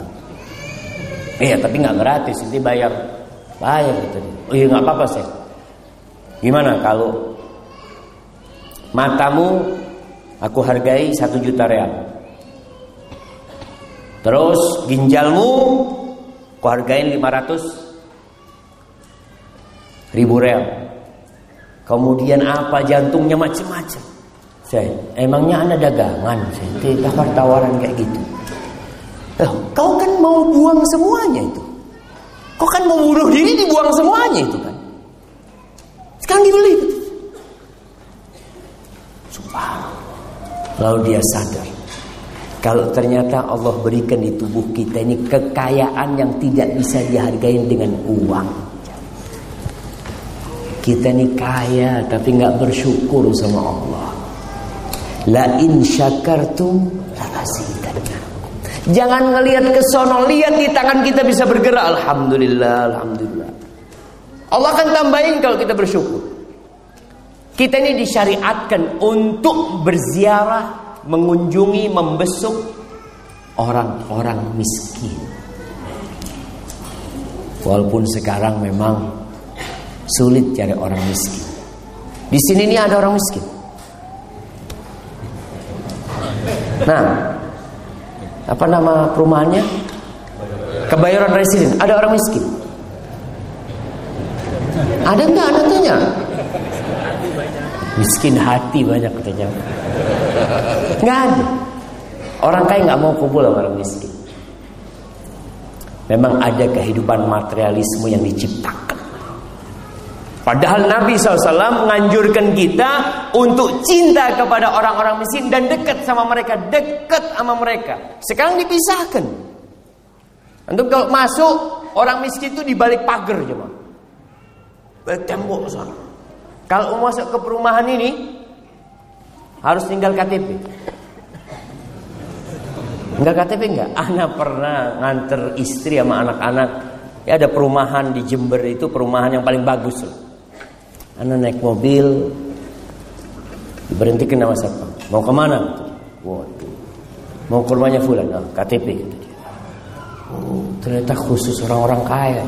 Iya tapi nggak gratis, nanti bayar Bayar kata dia. Oh iya nggak apa-apa sih. Gimana kalau matamu aku hargai satu juta real. Terus ginjalmu aku hargain 500 ribu real. Kemudian apa jantungnya macam-macam. Saya, emangnya anda dagangan? Saya tawar tawaran kayak gitu. Eh, kau kan mau buang semuanya itu. Kok kan mau bunuh diri dibuang semuanya itu kan. Sekarang dibeli. Subhanallah. Lalu dia sadar. Kalau ternyata Allah berikan di tubuh kita ini kekayaan yang tidak bisa dihargai dengan uang. Kita ini kaya tapi nggak bersyukur sama Allah. La in syakartum la Jangan ngelihat ke sono, lihat di tangan kita bisa bergerak. Alhamdulillah, alhamdulillah. Allah akan tambahin kalau kita bersyukur. Kita ini disyariatkan untuk berziarah, mengunjungi, membesuk orang-orang miskin. Walaupun sekarang memang sulit cari orang miskin. Di sini ini ada orang miskin. Nah, apa nama perumahannya? Kebayoran Resident. Ada orang miskin. Ada enggak anak tanya? Miskin hati banyak katanya. Enggak ada. Orang kaya nggak mau kumpul sama orang miskin. Memang ada kehidupan materialisme yang diciptakan. Padahal Nabi SAW menganjurkan kita untuk cinta kepada orang-orang miskin dan dekat sama mereka, dekat sama mereka. Sekarang dipisahkan. Untuk kalau masuk orang miskin itu di balik pagar cuma. Balik tembok sana. Kalau mau masuk ke perumahan ini harus tinggal KTP. Enggak KTP enggak? Anak pernah nganter istri sama anak-anak. Ya ada perumahan di Jember itu perumahan yang paling bagus loh. Anda naik mobil Diberhentikan nama siapa? Mau ke mana? Waduh. Mau ke rumahnya Fulan? Oh, KTP Oh, ternyata khusus orang-orang kaya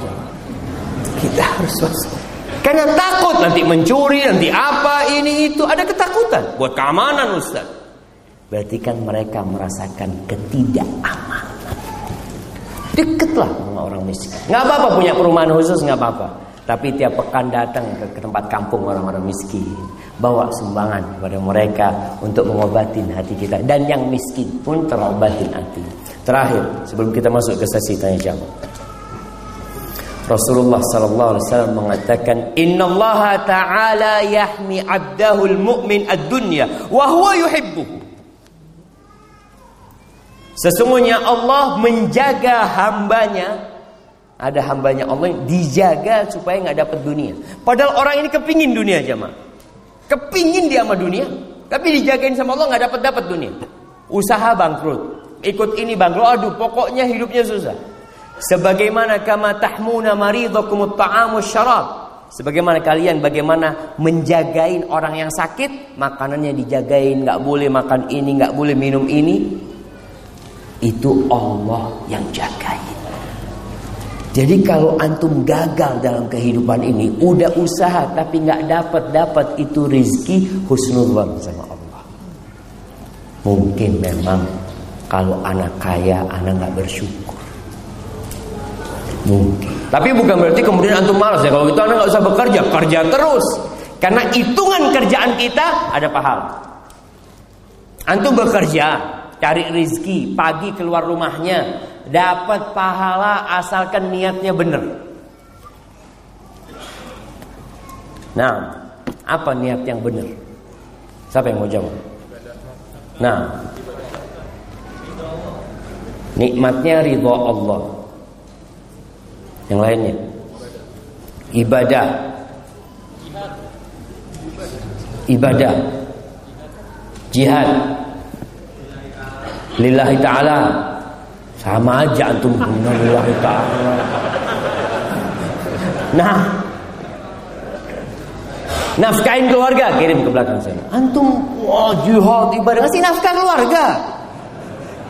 Kita harus masuk Karena takut nanti mencuri Nanti apa ini itu. Ada ketakutan Buat keamanan Ustaz. Berarti kan mereka merasakan ketidakamanan Deketlah sama orang miskin. Nggak apa-apa punya perumahan khusus nggak apa-apa tapi tiap pekan datang ke, tempat kampung orang-orang miskin. Bawa sumbangan kepada mereka untuk mengobati hati kita. Dan yang miskin pun terobatin hati. Terakhir, sebelum kita masuk ke sesi tanya jawab. Rasulullah sallallahu alaihi wasallam mengatakan Inna Allah taala yahmi 'abdahu al-mu'min ad-dunya wa huwa yuhibbuhu Sesungguhnya Allah menjaga hambanya ada hambanya Allah yang dijaga supaya nggak dapat dunia. Padahal orang ini kepingin dunia jamaah. Kepingin dia sama dunia, tapi dijagain sama Allah nggak dapat dapat dunia. Usaha bangkrut, ikut ini bangkrut. Aduh, pokoknya hidupnya susah. Sebagaimana kama tahmuna maridakum ta'amu syarab. Sebagaimana kalian bagaimana menjagain orang yang sakit, makanannya dijagain, nggak boleh makan ini, nggak boleh minum ini. Itu Allah yang jagain. Jadi kalau antum gagal dalam kehidupan ini, udah usaha tapi nggak dapat dapat itu rizki husnullah sama Allah. Mungkin memang kalau anak kaya, anak nggak bersyukur. Mungkin. Tapi bukan berarti kemudian antum malas ya. Kalau gitu anak nggak usah bekerja, kerja terus. Karena hitungan kerjaan kita ada pahala. Antum bekerja, cari rizki, pagi keluar rumahnya, dapat pahala asalkan niatnya benar. Nah, apa niat yang benar? Siapa yang mau jawab? Nah, nikmatnya ridho Allah. Yang lainnya ibadah. Ibadah. Jihad. Lillahi taala. Sama aja antum lillahi taala. Nah, Nafkahin keluarga kirim ke belakang sana. Antum wah jihad ibadah ngasih nafkah keluarga.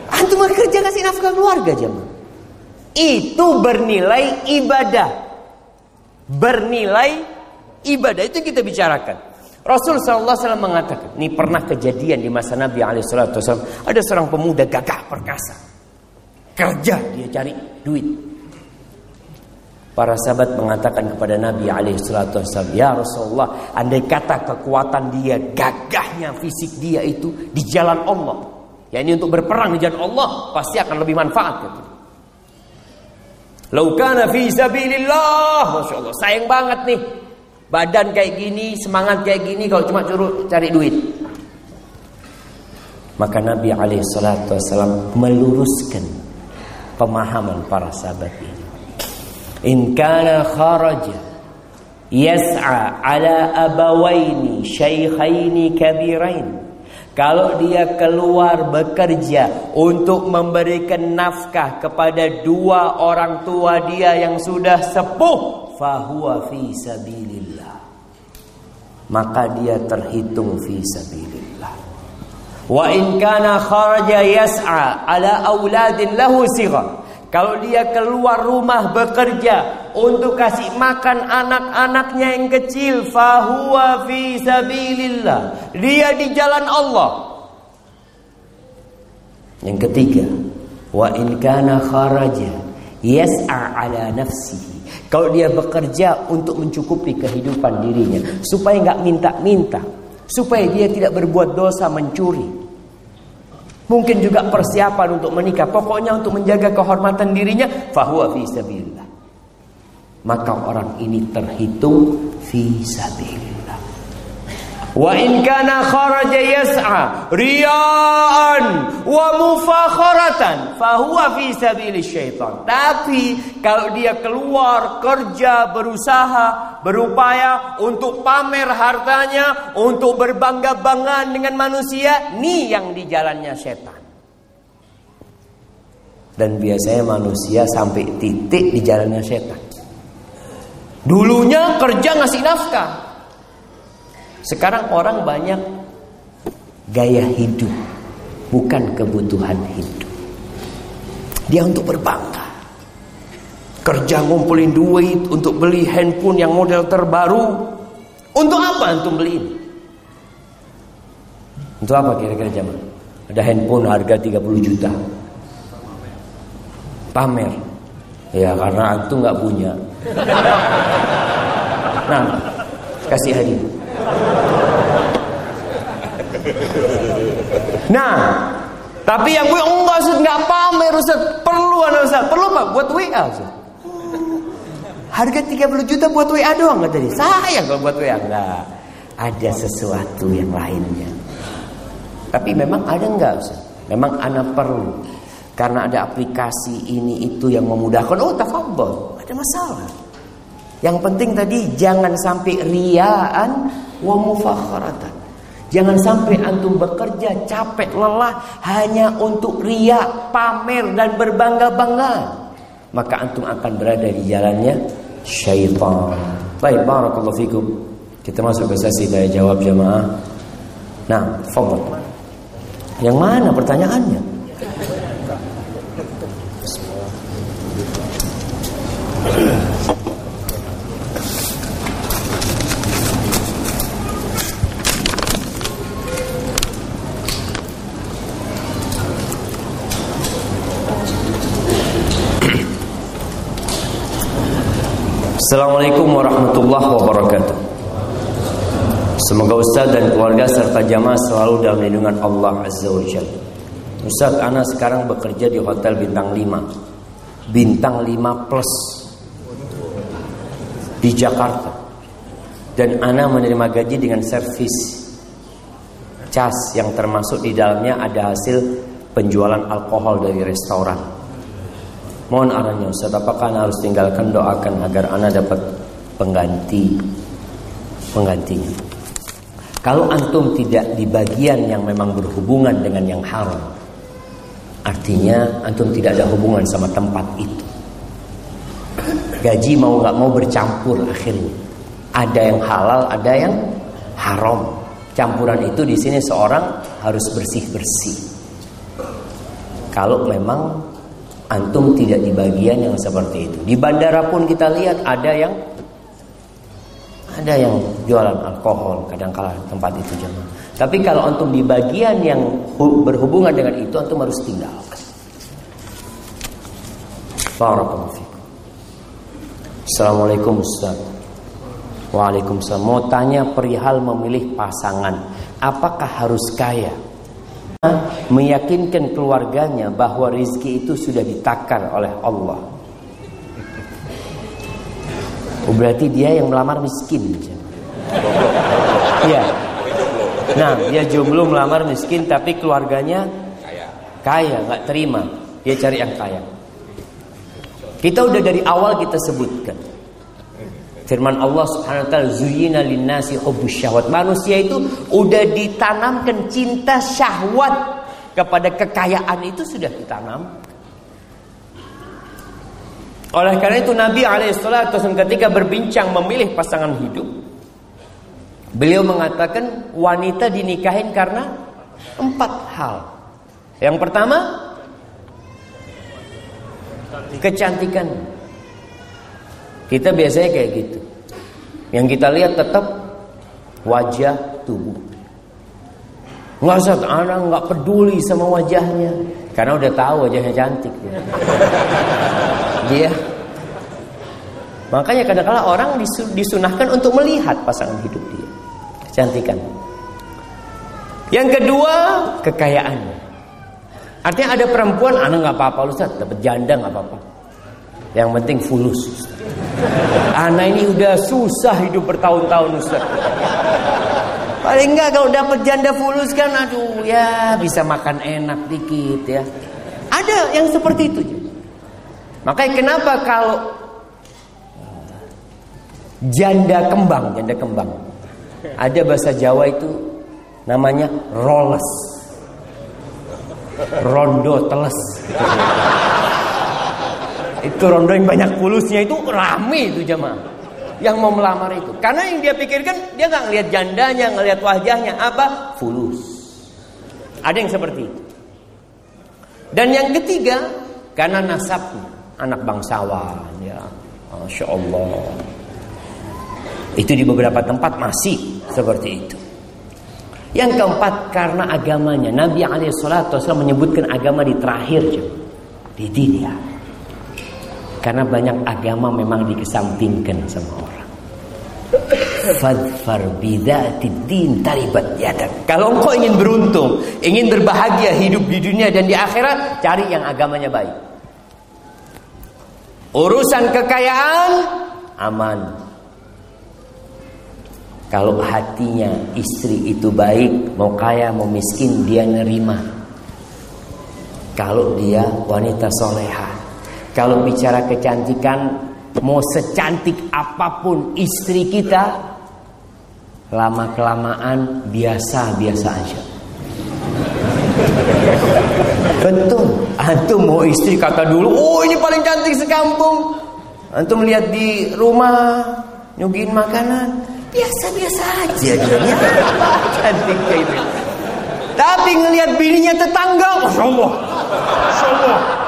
Antum kerja ngasih nafkah keluarga jemaah itu bernilai ibadah. Bernilai ibadah itu kita bicarakan. Rasul wasallam mengatakan, ini pernah kejadian di masa Nabi alaihi ada seorang pemuda gagah perkasa. Kerja dia cari duit. Para sahabat mengatakan kepada Nabi alaihi wasallam, "Ya Rasulullah, andai kata kekuatan dia, gagahnya fisik dia itu di jalan Allah, ya ini untuk berperang di jalan Allah, pasti akan lebih manfaat." Gitu. Laukana fi sabilillah. Masya. Sayang banget nih. Badan kayak gini, semangat kayak gini kalau cuma curut cari duit. Maka Nabi alaihissalam meluruskan pemahaman para sahabat ini. In kana kharaja yas'a ala abawaini syaikhaini kabirain kalau dia keluar bekerja untuk memberikan nafkah kepada dua orang tua dia yang sudah sepuh, fahuwa fi sabilillah. Maka dia terhitung fi sabilillah. Wa in kana kharaja yas'a ala auladin lahu sighar. Kalau dia keluar rumah bekerja untuk kasih makan anak-anaknya yang kecil, fahuwa fi sabilillah. Dia di jalan Allah. Yang ketiga, wa in kana kharaja yas'a ala nafsihi. Kalau dia bekerja untuk mencukupi kehidupan dirinya, supaya nggak minta-minta, supaya dia tidak berbuat dosa mencuri, Mungkin juga persiapan untuk menikah. Pokoknya untuk menjaga kehormatan dirinya. Fahuwa fi sabilillah. Maka orang ini terhitung fi sabilillah. Wa in kana kharaja yas'a riya'an wa mufakharatan fahuwa fi sabili syaitan. Tapi kalau dia keluar kerja berusaha berupaya untuk pamer hartanya, untuk berbangga-banggaan dengan manusia, ni yang di jalannya setan. Dan biasanya manusia sampai titik di jalannya setan. Dulunya kerja ngasih nafkah, sekarang orang banyak gaya hidup, bukan kebutuhan hidup. Dia untuk berbangga. Kerja ngumpulin duit untuk beli handphone yang model terbaru. Untuk apa antum beli? Untuk apa kira-kira zaman? Ada handphone harga 30 juta. Pamer. Ya karena antum nggak punya. Nah, kasih hadiah. Nah, tapi yang gue enggak Ustaz, enggak pamer Ustaz. Perlu ada Ustaz. Perlu Pak buat WA Ustaz. Harga 30 juta buat WA doang enggak tadi. Sayang kalau buat WA enggak. Ada sesuatu yang lainnya. Tapi memang ada enggak Ustaz? Memang anak perlu. Karena ada aplikasi ini itu yang memudahkan. Oh, tafadhol. Ada masalah. Yang penting tadi jangan sampai riaan wa mufakharatan. Jangan sampai antum bekerja capek lelah hanya untuk ria, pamer dan berbangga-bangga. Maka antum akan berada di jalannya syaitan. Baik, barakallahu fikum. Kita masuk ke sesi tanya jawab jamaah. Nah, fadhil. Yang mana pertanyaannya? Assalamualaikum warahmatullahi wabarakatuh. Semoga Ustaz dan keluarga serta jamaah selalu dalam lindungan Allah Azza wa Jalla. Ustaz, Ana sekarang bekerja di hotel bintang 5. Bintang 5 plus di Jakarta. Dan Ana menerima gaji dengan servis cas yang termasuk di dalamnya ada hasil penjualan alkohol dari restoran. Mohon arahnya Ustaz Apakah Anda harus tinggalkan doakan Agar Anda dapat pengganti? Penggantinya. Kalau antum tidak di bagian yang memang berhubungan dengan yang haram Artinya antum tidak ada hubungan sama tempat itu. Gaji mau nggak mau bercampur akhirnya. Ada yang halal, ada yang haram. Campuran itu di sini seorang harus bersih-bersih. Kalau memang Antum tidak di bagian yang seperti itu. Di bandara pun kita lihat ada yang ada yang jualan alkohol kadang-kala tempat itu jemaah. Tapi kalau antum di bagian yang berhubungan dengan itu antum harus tinggalkan. Assalamualaikum Ustaz. Waalaikumsalam. Mau tanya perihal memilih pasangan, apakah harus kaya? Meyakinkan keluarganya bahwa rizki itu sudah ditakar oleh Allah. Oh, berarti dia yang melamar miskin. Iya. Nah, dia jomblo melamar miskin tapi keluarganya. Kaya, nggak terima. Dia cari yang kaya. Kita udah dari awal kita sebutkan. Firman Allah Subhanahu wa taala zuyina linnasi hubbus syahwat. Manusia itu udah ditanamkan cinta syahwat kepada kekayaan itu sudah ditanam. Oleh karena itu Nabi alaihissalatu ketika berbincang memilih pasangan hidup Beliau mengatakan wanita dinikahin karena empat hal. Yang pertama kecantikan. Kita biasanya kayak gitu. Yang kita lihat tetap wajah tubuh. Nggak usah, anak nggak peduli sama wajahnya, karena udah tahu wajahnya cantik. Dia. Makanya kadang-kala orang disunahkan untuk melihat pasangan hidup dia, kecantikan. Yang kedua, kekayaan. Artinya ada perempuan, anak nggak apa-apa, Ustaz, dapat janda nggak apa-apa. Yang penting fulus. Anak ini udah susah hidup bertahun-tahun Ustaz. Paling enggak kalau dapat janda fulus kan aduh ya bisa makan enak dikit ya. Ada yang seperti itu. Makanya kenapa kalau janda kembang, janda kembang. Ada bahasa Jawa itu namanya roles. Rondo teles. Itu rondo yang banyak pulusnya itu rame itu jemaah. Yang mau melamar itu. Karena yang dia pikirkan dia nggak ngelihat jandanya, ngelihat wajahnya apa? Fulus. Ada yang seperti itu. Dan yang ketiga karena nasabnya anak bangsawan ya. Masya Allah. Itu di beberapa tempat masih seperti itu. Yang keempat karena agamanya. Nabi alaihissalatu menyebutkan agama di terakhir di dunia. Karena banyak agama memang dikesampingkan sama orang. Fadfar bidati din taribat yadak. Kalau engkau ingin beruntung, ingin berbahagia hidup di dunia dan di akhirat, cari yang agamanya baik. Urusan kekayaan aman. Kalau hatinya istri itu baik, mau kaya mau miskin dia nerima. Kalau dia wanita soleha, kalau bicara kecantikan, mau secantik apa pun istri kita, lama kelamaan biasa-biasa aja. Betul. Antum mau istri kata dulu, oh ini paling cantik sekampung. Antum lihat di rumah, nyuguhin makanan, biasa-biasa aja. <laughs> Cantik kayak itu. Tapi ngelihat bininya tetangga, Masya Allah. Masya.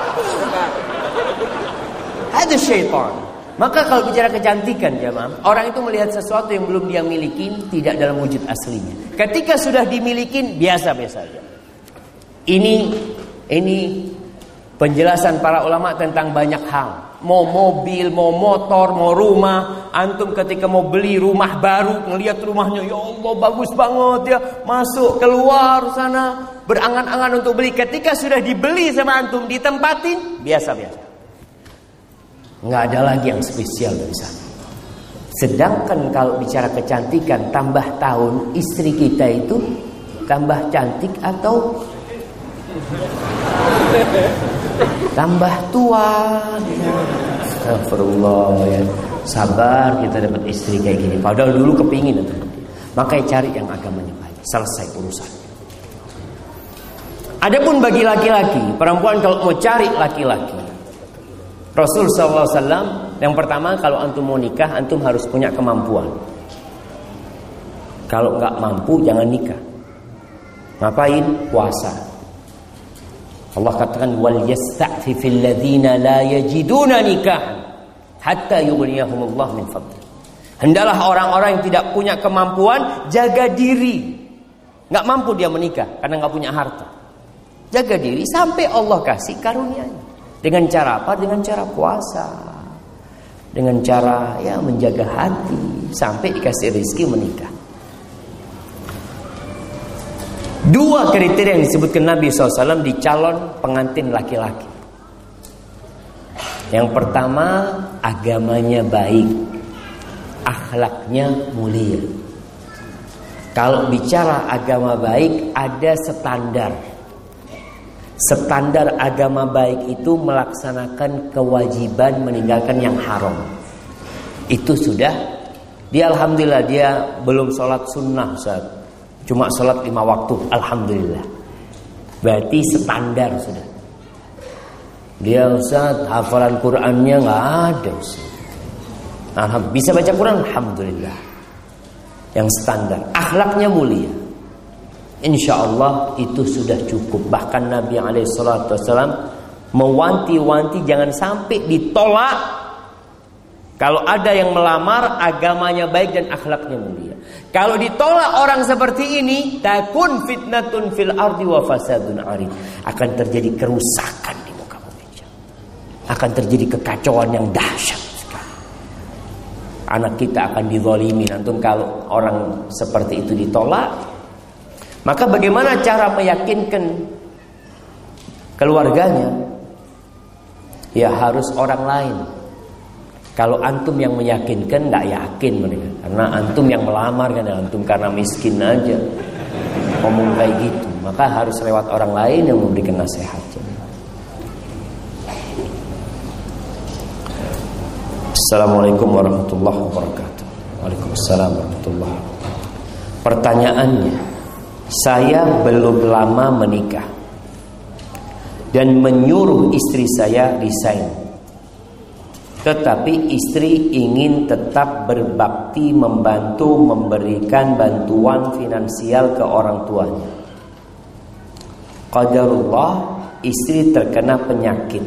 Ada syaitan. Maka kalau bicara kecantikan jemaah, orang itu melihat sesuatu yang belum dia miliki tidak dalam wujud aslinya. Ketika sudah dimiliki biasa-biasa saja. Ini ini penjelasan para ulama tentang banyak hal. Mau mobil, mau motor, mau rumah. Antum ketika mau beli rumah baru, ngelihat rumahnya, ya Allah bagus banget ya. Masuk, keluar sana, berangan-angan untuk beli. Ketika sudah dibeli sama antum, ditempatin, biasa-biasa. Nggak ada lagi yang spesial dari sana. Sedangkan kalau bicara kecantikan, tambah tahun istri kita itu tambah cantik atau tambah tua. Astagfirullah ya. Sabar kita dapat istri kayak gini. Padahal dulu kepingin itu. Makanya cari yang agamanya baik. Selesai urusan. Adapun bagi laki-laki, perempuan kalau mau cari laki-laki, Rasul SAW yang pertama kalau antum mau nikah, antum harus punya kemampuan. Kalau nggak mampu jangan nikah. Ngapain? Puasa. Allah katakan wal yasta'fifil ladzina la yajiduna nikah hatta yughniyahumullah min fadli. Hendaklah orang-orang yang tidak punya kemampuan jaga diri. Nggak mampu dia menikah karena nggak punya harta. Jaga diri sampai Allah kasih karunia-Nya. Dengan cara apa? Dengan cara puasa. Dengan cara ya menjaga hati sampai dikasih rezeki menikah. Dua kriteria yang disebutkan Nabi SAW di calon pengantin laki-laki. Yang pertama, agamanya baik, akhlaknya mulia. Kalau bicara agama baik, ada standar. Standar agama baik itu melaksanakan kewajiban meninggalkan yang haram. Itu sudah. Dia alhamdulillah dia belum sholat sunnah saat Cuma sholat lima waktu, alhamdulillah. Berarti standar sudah. Dia Ustaz, hafalan Qurannya nggak ada. Alhamdulillah. Bisa baca Quran, alhamdulillah. Yang standar, akhlaknya mulia. Insya Allah itu sudah cukup. Bahkan Nabi Alaihissalam mewanti-wanti jangan sampai ditolak kalau ada yang melamar agamanya baik dan akhlaknya mulia. Kalau ditolak orang seperti ini, takun fitnatun fil ardi wa fasadun arid. Akan terjadi kerusakan di muka bumi. Akan terjadi kekacauan yang dahsyat. Anak kita akan dizalimi. Antum kalau orang seperti itu ditolak, maka bagaimana cara meyakinkan keluarganya? Ya harus orang lain kalau antum yang meyakinkan nggak yakin mereka, karena antum yang melamar kan antum karena miskin aja ngomong kayak gitu, maka harus lewat orang lain yang memberikan nasihat. Assalamualaikum warahmatullahi wabarakatuh. Waalaikumsalam warahmatullahi wabarakatuh. Pertanyaannya, saya belum lama menikah dan menyuruh istri saya resign tetapi istri ingin tetap berbakti membantu memberikan bantuan finansial ke orang tuanya. Qadarullah istri terkena penyakit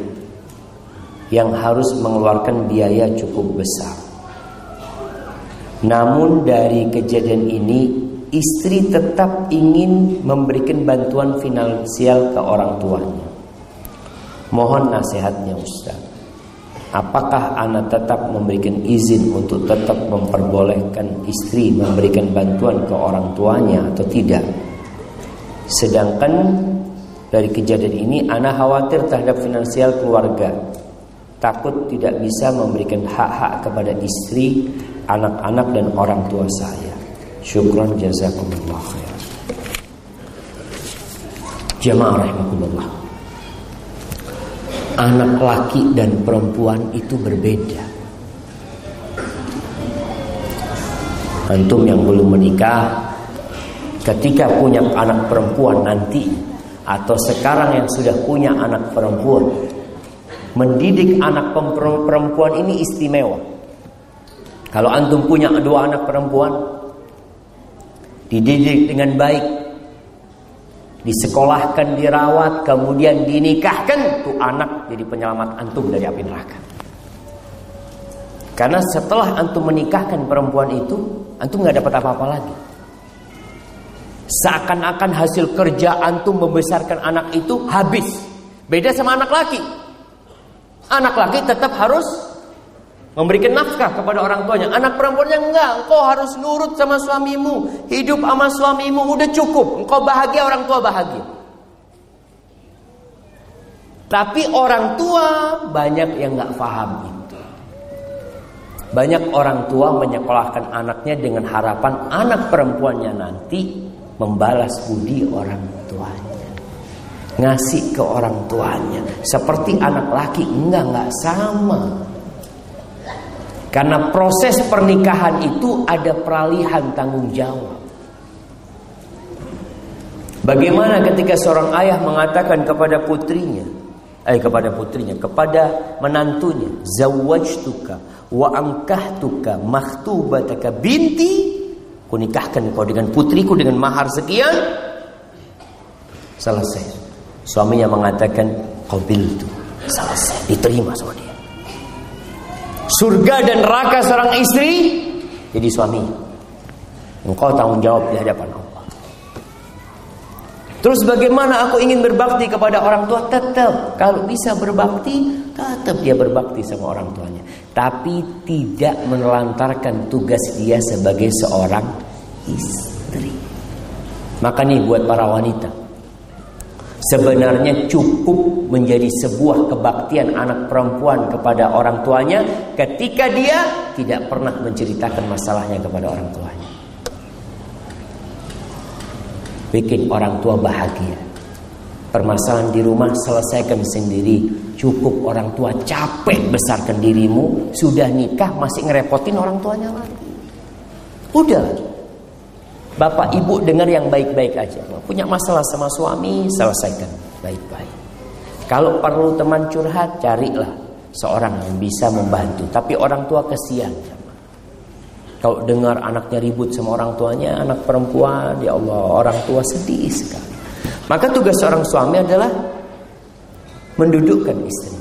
yang harus mengeluarkan biaya cukup besar. Namun dari kejadian ini istri tetap ingin memberikan bantuan finansial ke orang tuanya. Mohon nasihatnya Ustaz. Apakah anak tetap memberikan izin untuk tetap memperbolehkan istri memberikan bantuan ke orang tuanya atau tidak? Sedangkan dari kejadian ini anak khawatir terhadap finansial keluarga. Takut tidak bisa memberikan hak-hak kepada istri, anak-anak dan orang tua saya. Syukran jazakumullah khair. Jamaah rahimakumullah anak laki dan perempuan itu berbeda. Antum yang belum menikah, ketika punya anak perempuan nanti atau sekarang yang sudah punya anak perempuan, mendidik anak perempuan ini istimewa. Kalau antum punya dua anak perempuan, dididik dengan baik, disekolahkan, dirawat, kemudian dinikahkan, tuh anak jadi penyelamat antum dari api neraka. Karena setelah antum menikahkan perempuan itu, antum nggak dapat apa-apa lagi. Seakan-akan hasil kerja antum membesarkan anak itu habis. Beda sama anak laki. Anak laki tetap harus Memberikan nafkah kepada orang tuanya. Anak perempuannya enggak. Engkau harus nurut sama suamimu. Hidup sama suamimu udah cukup. Engkau bahagia, orang tua bahagia. Tapi orang tua banyak yang nggak paham itu. Banyak orang tua menyekolahkan anaknya dengan harapan anak perempuannya nanti membalas budi orang tuanya. Ngasih ke orang tuanya. Seperti anak laki enggak, enggak sama. Karena proses pernikahan itu ada peralihan tanggung jawab. Bagaimana ketika seorang ayah mengatakan kepada putrinya, eh kepada putrinya, kepada menantunya, zawajtuka wa angkahtuka makhtubataka binti, kunikahkan kau dengan putriku dengan mahar sekian. Selesai. Suaminya mengatakan, qabiltu. Selesai, diterima sama dia surga dan neraka seorang istri jadi suami. Engkau tanggung jawab di hadapan Allah. Terus bagaimana aku ingin berbakti kepada orang tua? Tetap kalau bisa berbakti, tetap dia berbakti sama orang tuanya. Tapi tidak menelantarkan tugas dia sebagai seorang istri. Maka nih buat para wanita, Sebenarnya cukup menjadi sebuah kebaktian anak perempuan kepada orang tuanya ketika dia tidak pernah menceritakan masalahnya kepada orang tuanya. Bikin orang tua bahagia. Permasalahan di rumah selesaikan sendiri. Cukup orang tua capek besarkan dirimu, sudah nikah masih ngerepotin orang tuanya lagi. Udah, Bapak ibu dengar yang baik-baik aja. Punya masalah sama suami, selesaikan baik-baik. Kalau perlu teman curhat, carilah seorang yang bisa membantu. Tapi orang tua kesian. Kalau dengar anaknya ribut sama orang tuanya, anak perempuan, ya Allah, orang tua sedih sekali. Maka tugas seorang suami adalah mendudukkan istri.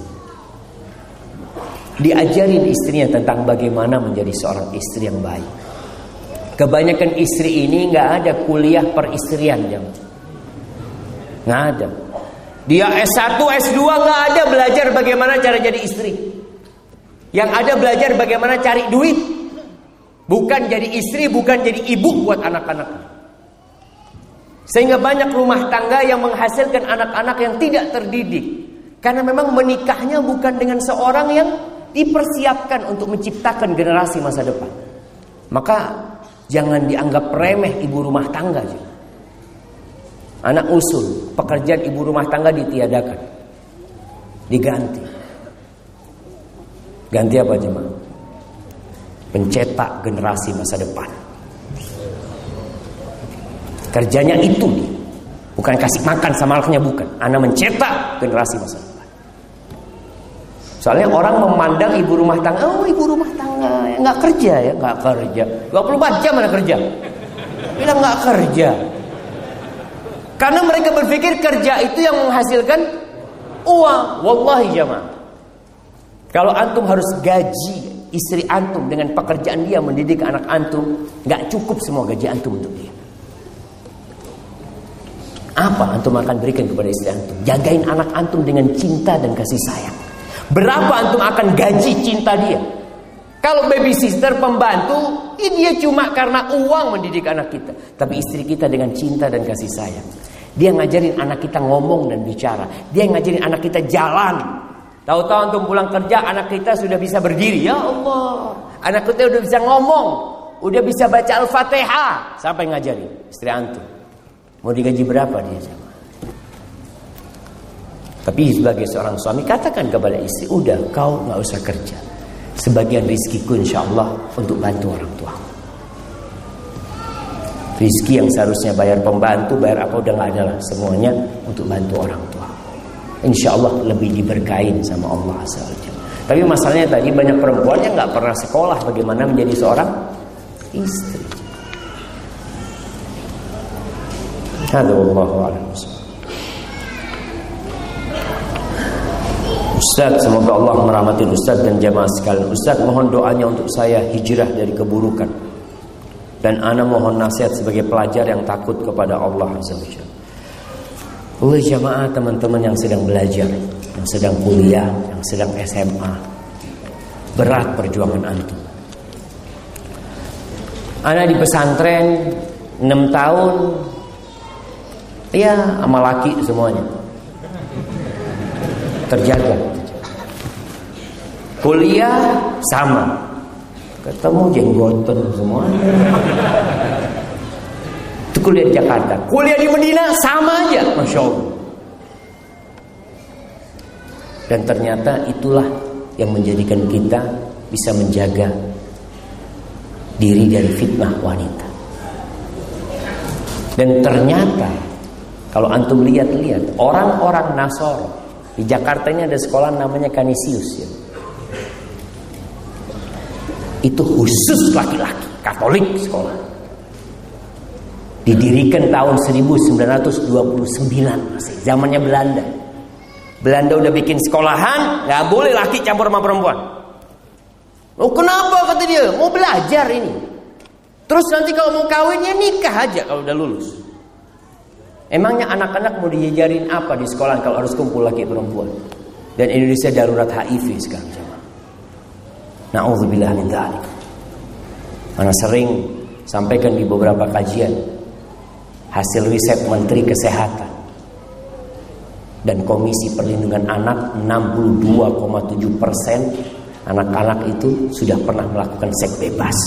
Diajarin istrinya tentang bagaimana menjadi seorang istri yang baik. Kebanyakan istri ini nggak ada kuliah peristrian jam. Nggak ada. Dia S1, S2 nggak ada belajar bagaimana cara jadi istri. Yang ada belajar bagaimana cari duit. Bukan jadi istri, bukan jadi ibu buat anak-anak. Sehingga banyak rumah tangga yang menghasilkan anak-anak yang tidak terdidik. Karena memang menikahnya bukan dengan seorang yang dipersiapkan untuk menciptakan generasi masa depan. Maka Jangan dianggap remeh ibu rumah tangga. Anak usul, pekerjaan ibu rumah tangga ditiadakan. Diganti. Ganti apa jemaah? Pencetak generasi masa depan. Kerjanya itu nih. Bukan kasih makan sama anaknya bukan. Anak mencetak generasi masa depan. Soalnya orang memandang ibu rumah tangga, oh ibu rumah tangga nggak kerja ya, nggak kerja. 24 jam mana kerja? Bilang nggak kerja. Karena mereka berpikir kerja itu yang menghasilkan uang. Wallahi jamaah. Kalau antum harus gaji istri antum dengan pekerjaan dia mendidik anak antum, nggak cukup semua gaji antum untuk dia. Apa antum akan berikan kepada istri antum? Jagain anak antum dengan cinta dan kasih sayang. Berapa antum akan gaji cinta dia? Kalau babysitter pembantu, ini dia cuma karena uang mendidik anak kita. Tapi istri kita dengan cinta dan kasih sayang. Dia ngajarin anak kita ngomong dan bicara. Dia ngajarin anak kita jalan. Tahu-tahu antum pulang kerja, anak kita sudah bisa berdiri. Ya Allah, anak kita sudah bisa ngomong, udah bisa baca Al-Fatihah. Sampai ngajarin istri antum. Mau digaji berapa dia? Tapi sebagai seorang suami katakan kepada istri, udah kau nggak usah kerja. Sebagian rizkiku insya Allah untuk bantu orang tua. Rizki yang seharusnya bayar pembantu, bayar apa udah nggak ada lah. Semuanya untuk bantu orang tua. Insya Allah lebih diberkain sama Allah SWT. Tapi masalahnya tadi banyak perempuan yang nggak pernah sekolah bagaimana menjadi seorang istri. Aduh, Allah Ustaz, semoga Allah merahmati Ustaz dan jamaah sekalian. Ustaz, mohon doanya untuk saya hijrah dari keburukan. Dan ana mohon nasihat sebagai pelajar yang takut kepada Allah Azza Oleh jamaah teman-teman yang sedang belajar, yang sedang kuliah, yang sedang SMA. Berat perjuangan antum. Anak di pesantren 6 tahun ya sama laki semuanya terjaga. Kuliah sama. Ketemu jenggotan semuanya itu kuliah di Jakarta. Kuliah di Medina sama aja Masya Allah. Dan ternyata itulah yang menjadikan kita bisa menjaga diri dari fitnah wanita. Dan ternyata kalau antum lihat-lihat orang-orang Nasor di Jakarta ini ada sekolah namanya Kanisius ya. Itu khusus laki-laki, Katolik sekolah. Didirikan tahun 1929 masih zamannya Belanda. Belanda udah bikin sekolahan, nggak boleh laki campur sama perempuan. Oh kenapa kata dia? Mau belajar ini. Terus nanti kalau mau kawinnya nikah aja kalau udah lulus. Emangnya anak-anak mau diajarin apa di sekolah kalau harus kumpul laki perempuan? Dan Indonesia darurat HIV sekarang jemaah. Nauzubillah min dzalik. Mana sering sampaikan di beberapa kajian hasil riset Menteri Kesehatan dan Komisi Perlindungan Anak 62,7 persen anak-anak itu sudah pernah melakukan seks bebas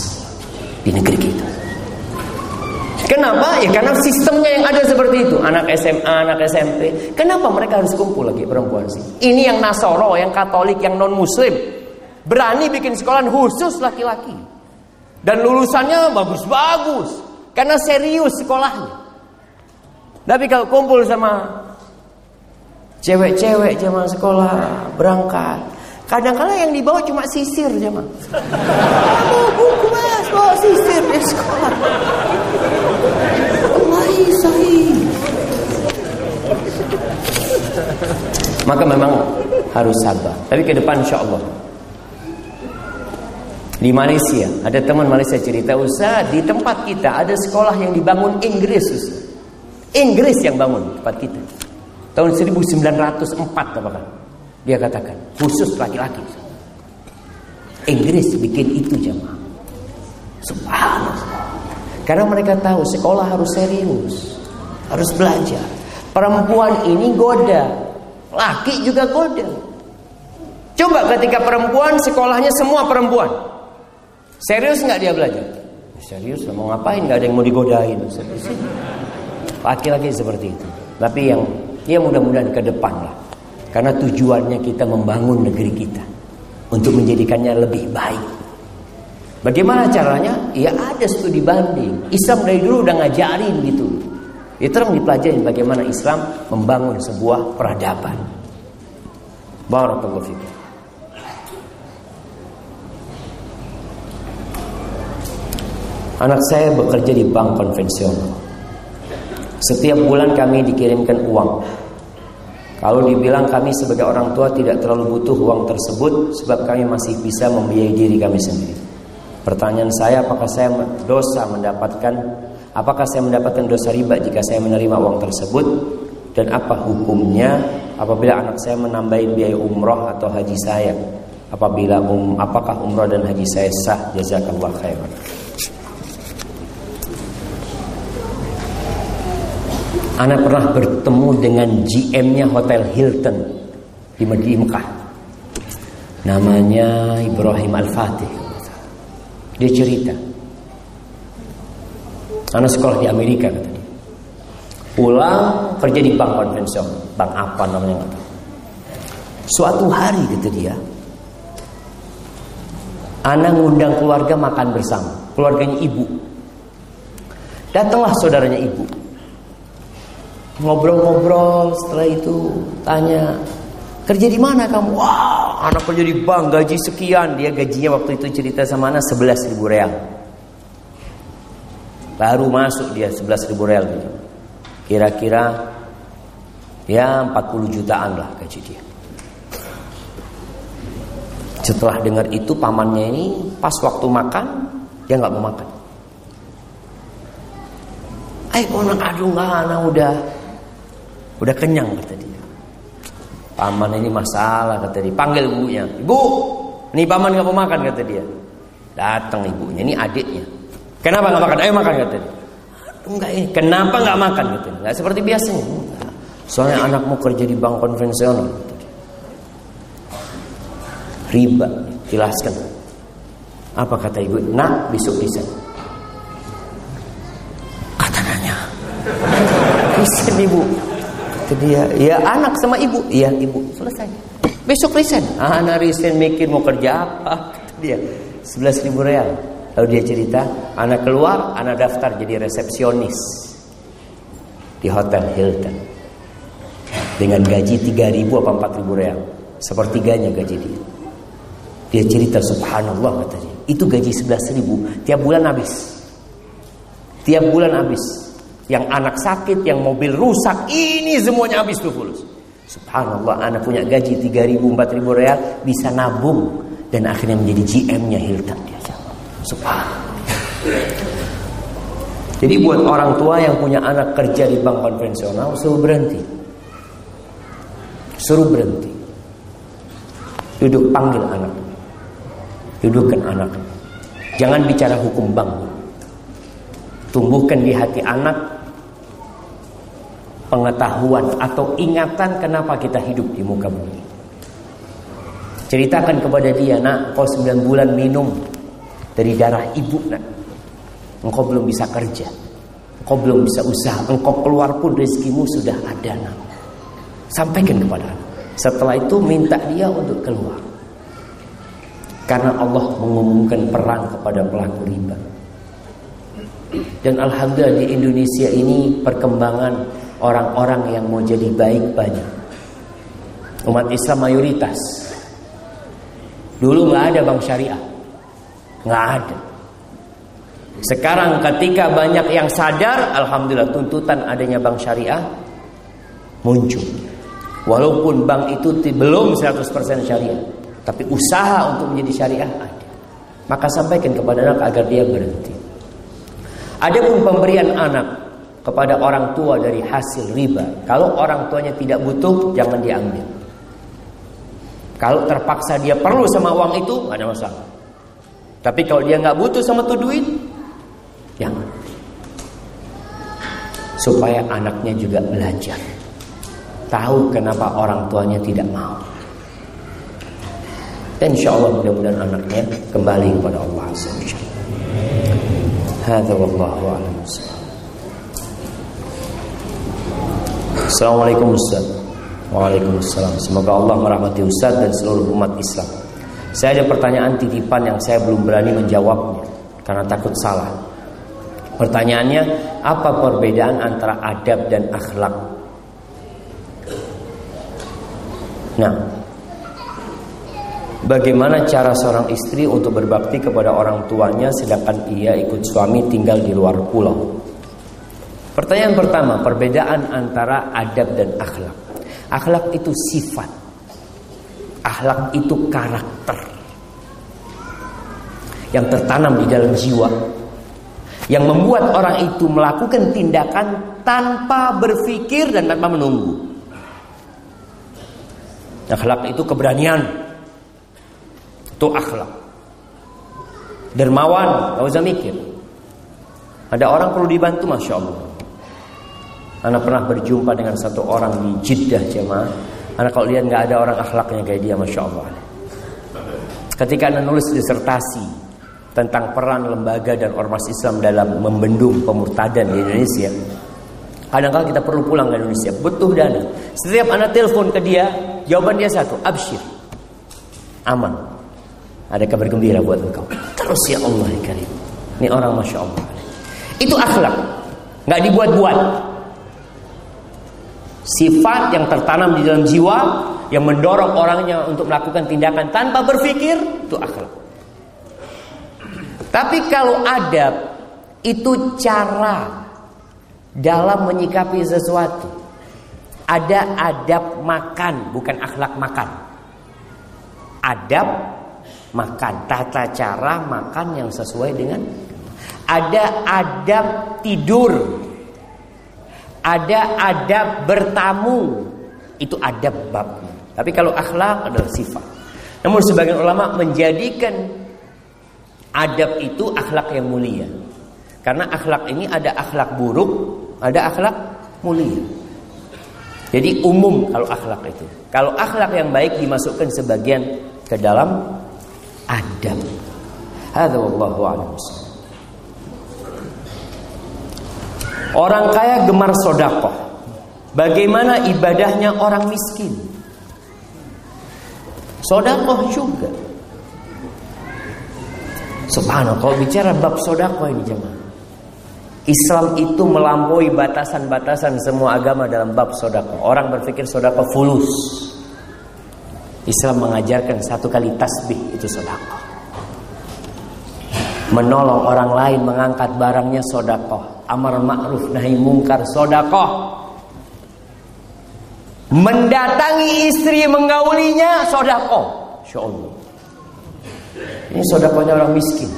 di negeri kita. Kenapa? Ya karena sistemnya yang ada seperti itu. Anak SMA, anak SMP. Kenapa mereka harus kumpul lagi perempuan sih? Ini yang Nasoro, yang Katolik, yang non Muslim. Berani bikin sekolah khusus laki-laki. Dan lulusannya bagus-bagus. Karena serius sekolahnya. Tapi kalau kumpul sama cewek-cewek zaman sekolah berangkat Kadang-kadang yang dibawa cuma sisir mah. Bawa buku sisir di sekolah. Maka memang harus sabar. Tapi ke depan insya Allah. Di Malaysia, ada teman Malaysia cerita, Ustaz, di tempat kita ada sekolah yang dibangun Inggris, Ustaz. Inggris yang bangun tempat kita. Tahun 1904 apakah? Dia katakan, khusus laki-laki. Inggris bikin itu jemaah. Subhanallah. Karena mereka tahu sekolah harus serius. Harus belajar. Perempuan ini goda. Laki juga goda. Coba ketika perempuan sekolahnya semua perempuan. Serius nggak dia belajar? Serius mau ngapain? Gak ada yang mau digodain. Laki-laki seperti itu. Tapi yang ya mudah-mudahan ke depan lah. Karena tujuannya kita membangun negeri kita untuk menjadikannya lebih baik. Bagaimana caranya? Ya ada studi banding. Islam dari dulu udah ngajarin gitu. Itu orang dipelajari bagaimana Islam membangun sebuah peradaban. Barakallahu fikum. Anak saya bekerja di bank konvensional. Setiap bulan kami dikirimkan uang kalau dibilang kami sebagai orang tua tidak terlalu butuh uang tersebut sebab kami masih bisa membiayai diri kami sendiri. Pertanyaan saya apakah saya dosa mendapatkan apakah saya mendapatkan dosa riba jika saya menerima uang tersebut dan apa hukumnya apabila anak saya menambahin biaya umroh atau haji saya apabila um, apakah umroh dan haji saya sah jazakallah khairan. Anak pernah bertemu dengan GM-nya Hotel Hilton di Mekah. Namanya Ibrahim Al-Fatih. Dia cerita. Anak sekolah di Amerika kata dia. Pulang kerja di bank konvensional. Bank apa namanya Suatu hari kata dia. Anak ngundang keluarga makan bersama. Keluarganya ibu. Datanglah saudaranya ibu Ngobrol-ngobrol setelah itu tanya Kerja di mana kamu? Wah, anak kerja di bank, gaji sekian. Dia gajinya waktu itu cerita sama anak 11 ribu real. Baru masuk dia 11 ribu real. Kira-kira ya 40 jutaan lah gaji dia. Setelah dengar itu pamannya ini pas waktu makan dia nggak mau makan. Ayo anak aduh nggak anak udah udah kenyang kata. Paman ini masalah kata dia. Panggil ibunya. Ibu, ini paman nggak mau makan kata dia. Datang ibunya, ini adiknya. Kenapa nggak makan? Ayo makan kata dia. Enggak ini. Kenapa nggak makan kata dia. Nggak seperti biasanya. Soalnya anakmu kerja di bank konvensional. Riba, jelaskan. Apa kata ibu? Nak, besok bisa. Kata nanya. Bisa ibu. Kata dia, ya anak sama ibu. Iya ibu. Selesai. Besok resign. Ah, anak resign mikir mau kerja apa? <laughs> Kata dia. 11 ribu real. Lalu dia cerita, anak keluar, anak daftar jadi resepsionis di Hotel Hilton. Dengan gaji 3 ribu apa 4 ribu real. Sepertiganya gaji dia. Dia cerita subhanallah kata dia. Itu gaji 11 ribu. Tiap bulan habis. Tiap bulan habis. Yang anak sakit, yang mobil rusak. Ini semuanya habis tuh fulus. Subhanallah anak punya gaji 3 ribu, 4 ribu real. Bisa nabung. Dan akhirnya menjadi GM-nya Hilton. Subhanallah. Jadi buat orang tua yang punya anak kerja di bank konvensional suruh berhenti. Suruh berhenti. Duduk panggil anak. Dudukkan anak. Jangan bicara hukum bank. Tumbuhkan di hati anak pengetahuan atau ingatan kenapa kita hidup di muka bumi. Ceritakan kepada dia, nak, kau 9 bulan minum dari darah ibu, nak. Engkau belum bisa kerja. Engkau belum bisa usaha. Engkau keluar pun rezekimu sudah ada, nak. Sampaikan kepada anak. Setelah itu minta dia untuk keluar. Karena Allah mengumumkan perang kepada pelaku riba. Dan Alhamdulillah di Indonesia ini perkembangan orang-orang yang mau jadi baik banyak. Umat Islam mayoritas. Dulu nggak ada bank syariah, nggak ada. Sekarang ketika banyak yang sadar, alhamdulillah tuntutan adanya bank syariah muncul. Walaupun bank itu belum 100% syariah, tapi usaha untuk menjadi syariah ada. Maka sampaikan kepada anak agar dia berhenti. Adapun pemberian anak kepada orang tua dari hasil riba, kalau orang tuanya tidak butuh, jangan diambil. Kalau terpaksa dia perlu sama uang itu, ada masalah. Tapi kalau dia nggak butuh sama tuh duit, jangan. Supaya anaknya juga belajar. Tahu kenapa orang tuanya tidak mau. Dan insya Allah mudah-mudahan anaknya kembali kepada Allah SWT. Hadza wallahu a'lam. Assalamualaikum Ustaz. Waalaikumsalam. Semoga Allah merahmati Ustaz dan seluruh umat Islam. Saya ada pertanyaan titipan yang saya belum berani menjawabnya karena takut salah. Pertanyaannya, apa perbedaan antara adab dan akhlak? Nah, bagaimana cara seorang istri untuk berbakti kepada orang tuanya sedangkan ia ikut suami tinggal di luar pulau? Pertanyaan pertama, perbedaan antara adab dan akhlak. Akhlak itu sifat. Akhlak itu karakter. Yang tertanam di dalam jiwa. Yang membuat orang itu melakukan tindakan tanpa berpikir dan tanpa menunggu. Akhlak itu keberanian. Itu akhlak. Dermawan, gak usah mikir. Ada orang perlu dibantu, masya Allah. Anak pernah berjumpa dengan satu orang di Jeddah jemaah. Anak kalau lihat nggak ada orang akhlaknya kayak dia, masya Allah. Ketika anda nulis disertasi tentang peran lembaga dan ormas Islam dalam membendung pemurtadan di Indonesia, kadang-kadang kita perlu pulang ke Indonesia, butuh dana. Setiap anak telepon ke dia, jawaban dia satu, absyir, aman. Ada kabar gembira buat engkau. Terus ya Allah karim. Ini orang masya Allah. Itu akhlak, nggak dibuat-buat. Sifat yang tertanam di dalam jiwa yang mendorong orangnya untuk melakukan tindakan tanpa berpikir itu akhlak. Tapi kalau adab itu cara dalam menyikapi sesuatu. Ada adab makan, bukan akhlak makan. Adab makan, tata cara makan yang sesuai dengan ada adab tidur. Ada adab bertamu. Itu adab babnya. Tapi kalau akhlak adalah sifat. Namun sebagian ulama menjadikan adab itu akhlak yang mulia. Karena akhlak ini ada akhlak buruk, ada akhlak mulia. Jadi umum kalau akhlak itu. Kalau akhlak yang baik dimasukkan sebagian ke dalam adab. Hadza wallahu a'lam. Orang kaya gemar sodakoh. Bagaimana ibadahnya orang miskin? Sodakoh juga. Subhanallah, kalau bicara bab sodakoh ini jemaah. Islam itu melampaui batasan-batasan semua agama dalam bab sodakoh. Orang berpikir sodakoh fulus. Islam mengajarkan satu kali tasbih itu sodakoh. Menolong orang lain mengangkat barangnya sodakoh amar ma'ruf nahi mungkar sodakoh mendatangi istri menggaulinya sodakoh Insya Allah ini sodakohnya orang miskin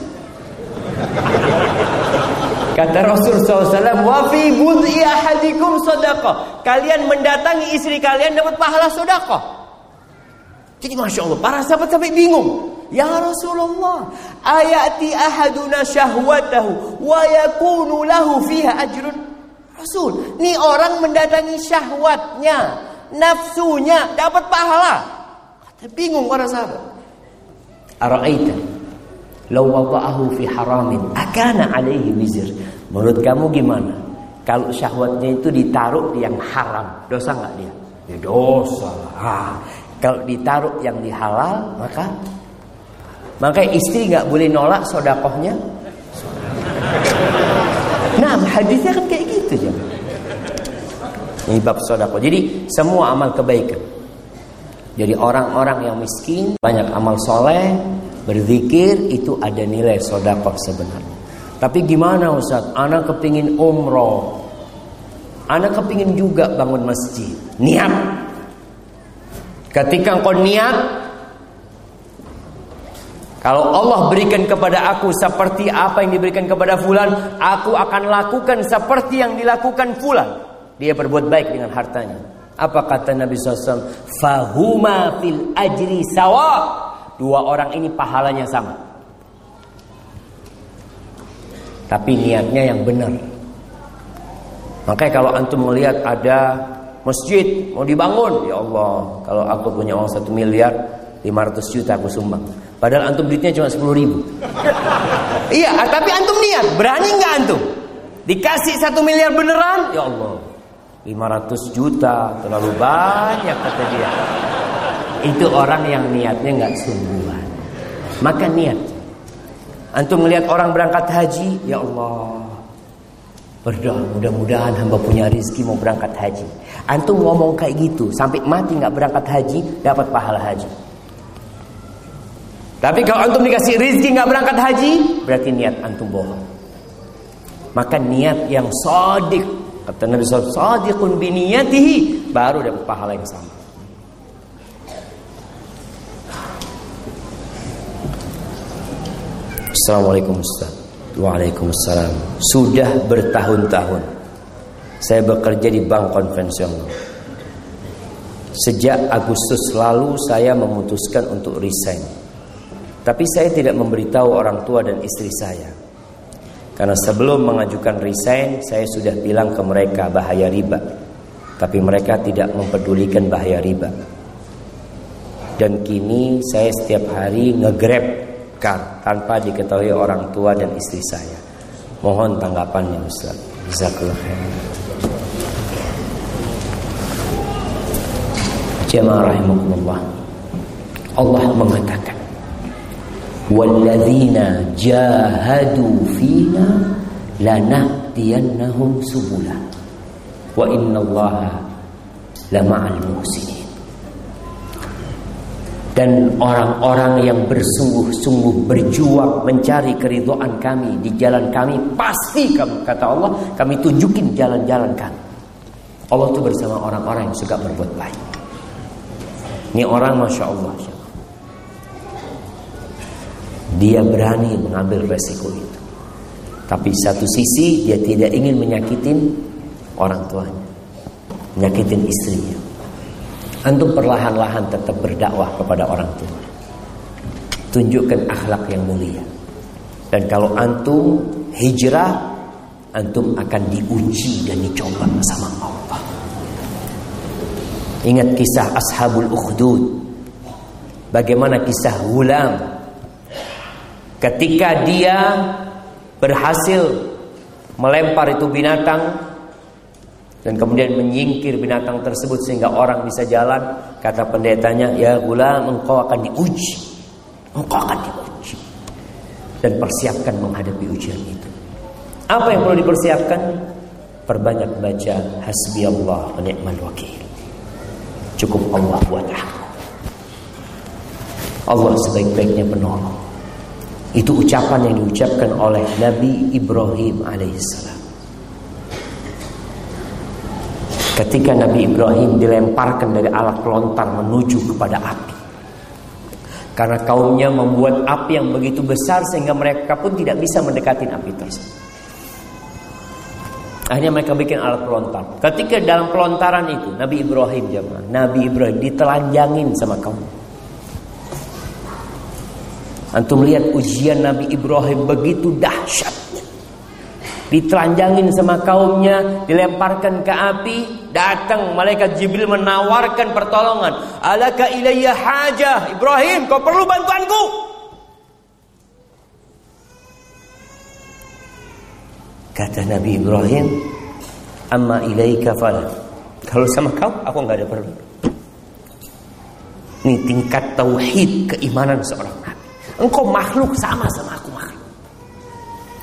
Kata Rasul SAW, Wafi bud'i ahadikum sodakoh. Kalian mendatangi istri kalian dapat pahala sodakoh. Jadi Masya Allah, para sahabat sampai bingung. Ya Rasulullah, ayati ahaduna syahwatahu wa yakunu lahu fiha ajrun. Rasul, ini orang mendatangi syahwatnya, nafsunya dapat pahala. Kata bingung para sahabat. Ara'aita law wada'ahu fi haramin akana alaihi wizr. Menurut kamu gimana? Kalau syahwatnya itu ditaruh di yang haram, dosa nggak dia? Ya dosa. Ah, kalau ditaruh yang dihalal, maka maka istri nggak boleh nolak sodakohnya. Nah, hadisnya kan kayak gitu ya. Ini bab sodakoh. Jadi semua amal kebaikan. Jadi orang-orang yang miskin banyak amal soleh, berzikir itu ada nilai sodakoh sebenarnya. Tapi gimana Ustaz? Anak kepingin umroh. Anak kepingin juga bangun masjid. Niat. Ketika engkau niat, kalau Allah berikan kepada aku seperti apa yang diberikan kepada fulan, aku akan lakukan seperti yang dilakukan fulan. Dia berbuat baik dengan hartanya. Apa kata Nabi SAW? Fahuma fil ajri sawa. Dua orang ini pahalanya sama. Tapi niatnya yang benar. Makanya kalau antum melihat ada masjid mau dibangun, ya Allah, kalau aku punya uang satu miliar, 500 juta aku sumbang. Padahal antum duitnya cuma 10 ribu. <laughs> iya, tapi antum niat, berani nggak antum? Dikasih satu miliar beneran? Ya Allah, 500 juta terlalu banyak kata dia. Itu orang yang niatnya nggak sungguhan. Maka niat. Antum melihat orang berangkat haji, ya Allah. Berdoa mudah-mudahan hamba punya rezeki mau berangkat haji. Antum ngomong kayak gitu sampai mati nggak berangkat haji dapat pahala haji. Tapi kalau antum dikasih rizki nggak berangkat haji, berarti niat antum bohong. Maka niat yang sodik, kata Nabi SAW, sodikun biniyatihi, baru dapat pahala yang sama. Assalamualaikum Ustaz. Waalaikumsalam. Sudah bertahun-tahun saya bekerja di bank konvensional. Sejak Agustus lalu saya memutuskan untuk resign. Tapi saya tidak memberitahu orang tua dan istri saya. Karena sebelum mengajukan resign, saya sudah bilang ke mereka bahaya riba. Tapi mereka tidak mempedulikan bahaya riba. Dan kini saya setiap hari ngegrab car tanpa diketahui orang tua dan istri saya. Mohon tanggapannya Ustaz. Jazakallah khair. Jemaah rahimakumullah. Allah mengatakan walladzina jahadu fina lanahdiyannahum subula wa innallaha la ma'al muhsinin. Dan orang-orang yang bersungguh-sungguh berjuang mencari keridhaan kami di jalan kami pasti kami kata Allah kami tunjukin jalan-jalan kami. Allah itu bersama orang-orang yang suka berbuat baik. Ini orang masya Allah. Dia berani mengambil resiko itu. Tapi satu sisi dia tidak ingin menyakitin orang tuanya. Menyakitin istrinya. Antum perlahan-lahan tetap berdakwah kepada orang tua. Tunjukkan akhlak yang mulia. Dan kalau antum hijrah, antum akan diuji dan dicoba sama Allah. Ingat kisah Ashabul Ukhdud. Bagaimana kisah Gulam Ketika dia berhasil melempar itu binatang dan kemudian menyingkir binatang tersebut sehingga orang bisa jalan, kata pendetanya, "Ya gulam, engkau akan diuji. Engkau akan diuji." Dan persiapkan menghadapi ujian itu. Apa yang perlu dipersiapkan? Perbanyak baca hasbi Allah wa ni'mal wakil. Cukup Allah buat aku. Allah sebaik-baiknya penolong. Itu ucapan yang diucapkan oleh Nabi Ibrahim alaihissalam. Ketika Nabi Ibrahim dilemparkan dari alat pelontar menuju kepada api. Karena kaumnya membuat api yang begitu besar sehingga mereka pun tidak bisa mendekati api tersebut. Akhirnya mereka bikin alat pelontar. Ketika dalam pelontaran itu Nabi Ibrahim jemaah, Nabi Ibrahim ditelanjangin sama kaum. Antum lihat ujian Nabi Ibrahim begitu dahsyatnya. Ditelanjangin sama kaumnya, dilemparkan ke api, datang malaikat Jibril menawarkan pertolongan. Alaka ilayya hajah, Ibrahim, kau perlu bantuanku. Kata Nabi Ibrahim, amma ilaika fala. Kalau sama kau, aku nggak ada perlu. Ini tingkat tauhid keimanan seorang nabi. Engkau makhluk sama sama aku makhluk.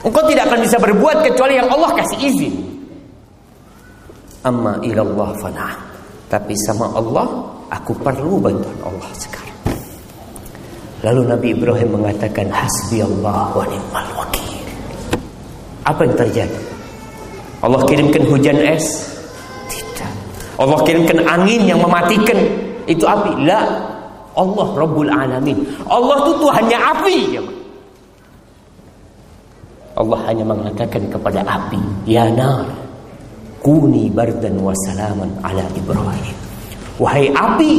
Engkau tidak akan bisa berbuat kecuali yang Allah kasih izin. Amma ilallah fana. Tapi sama Allah, aku perlu bantuan Allah sekarang. Lalu Nabi Ibrahim mengatakan hasbi Allah wa ni'mal. Apa yang terjadi? Allah kirimkan hujan es? Tidak. Allah kirimkan angin yang mematikan itu api? La. Allah Rabbul Alamin. Allah itu Tuhannya api. Allah hanya mengatakan kepada api, Ya nar, kuni bardan wa salaman ala Ibrahim. Wahai api,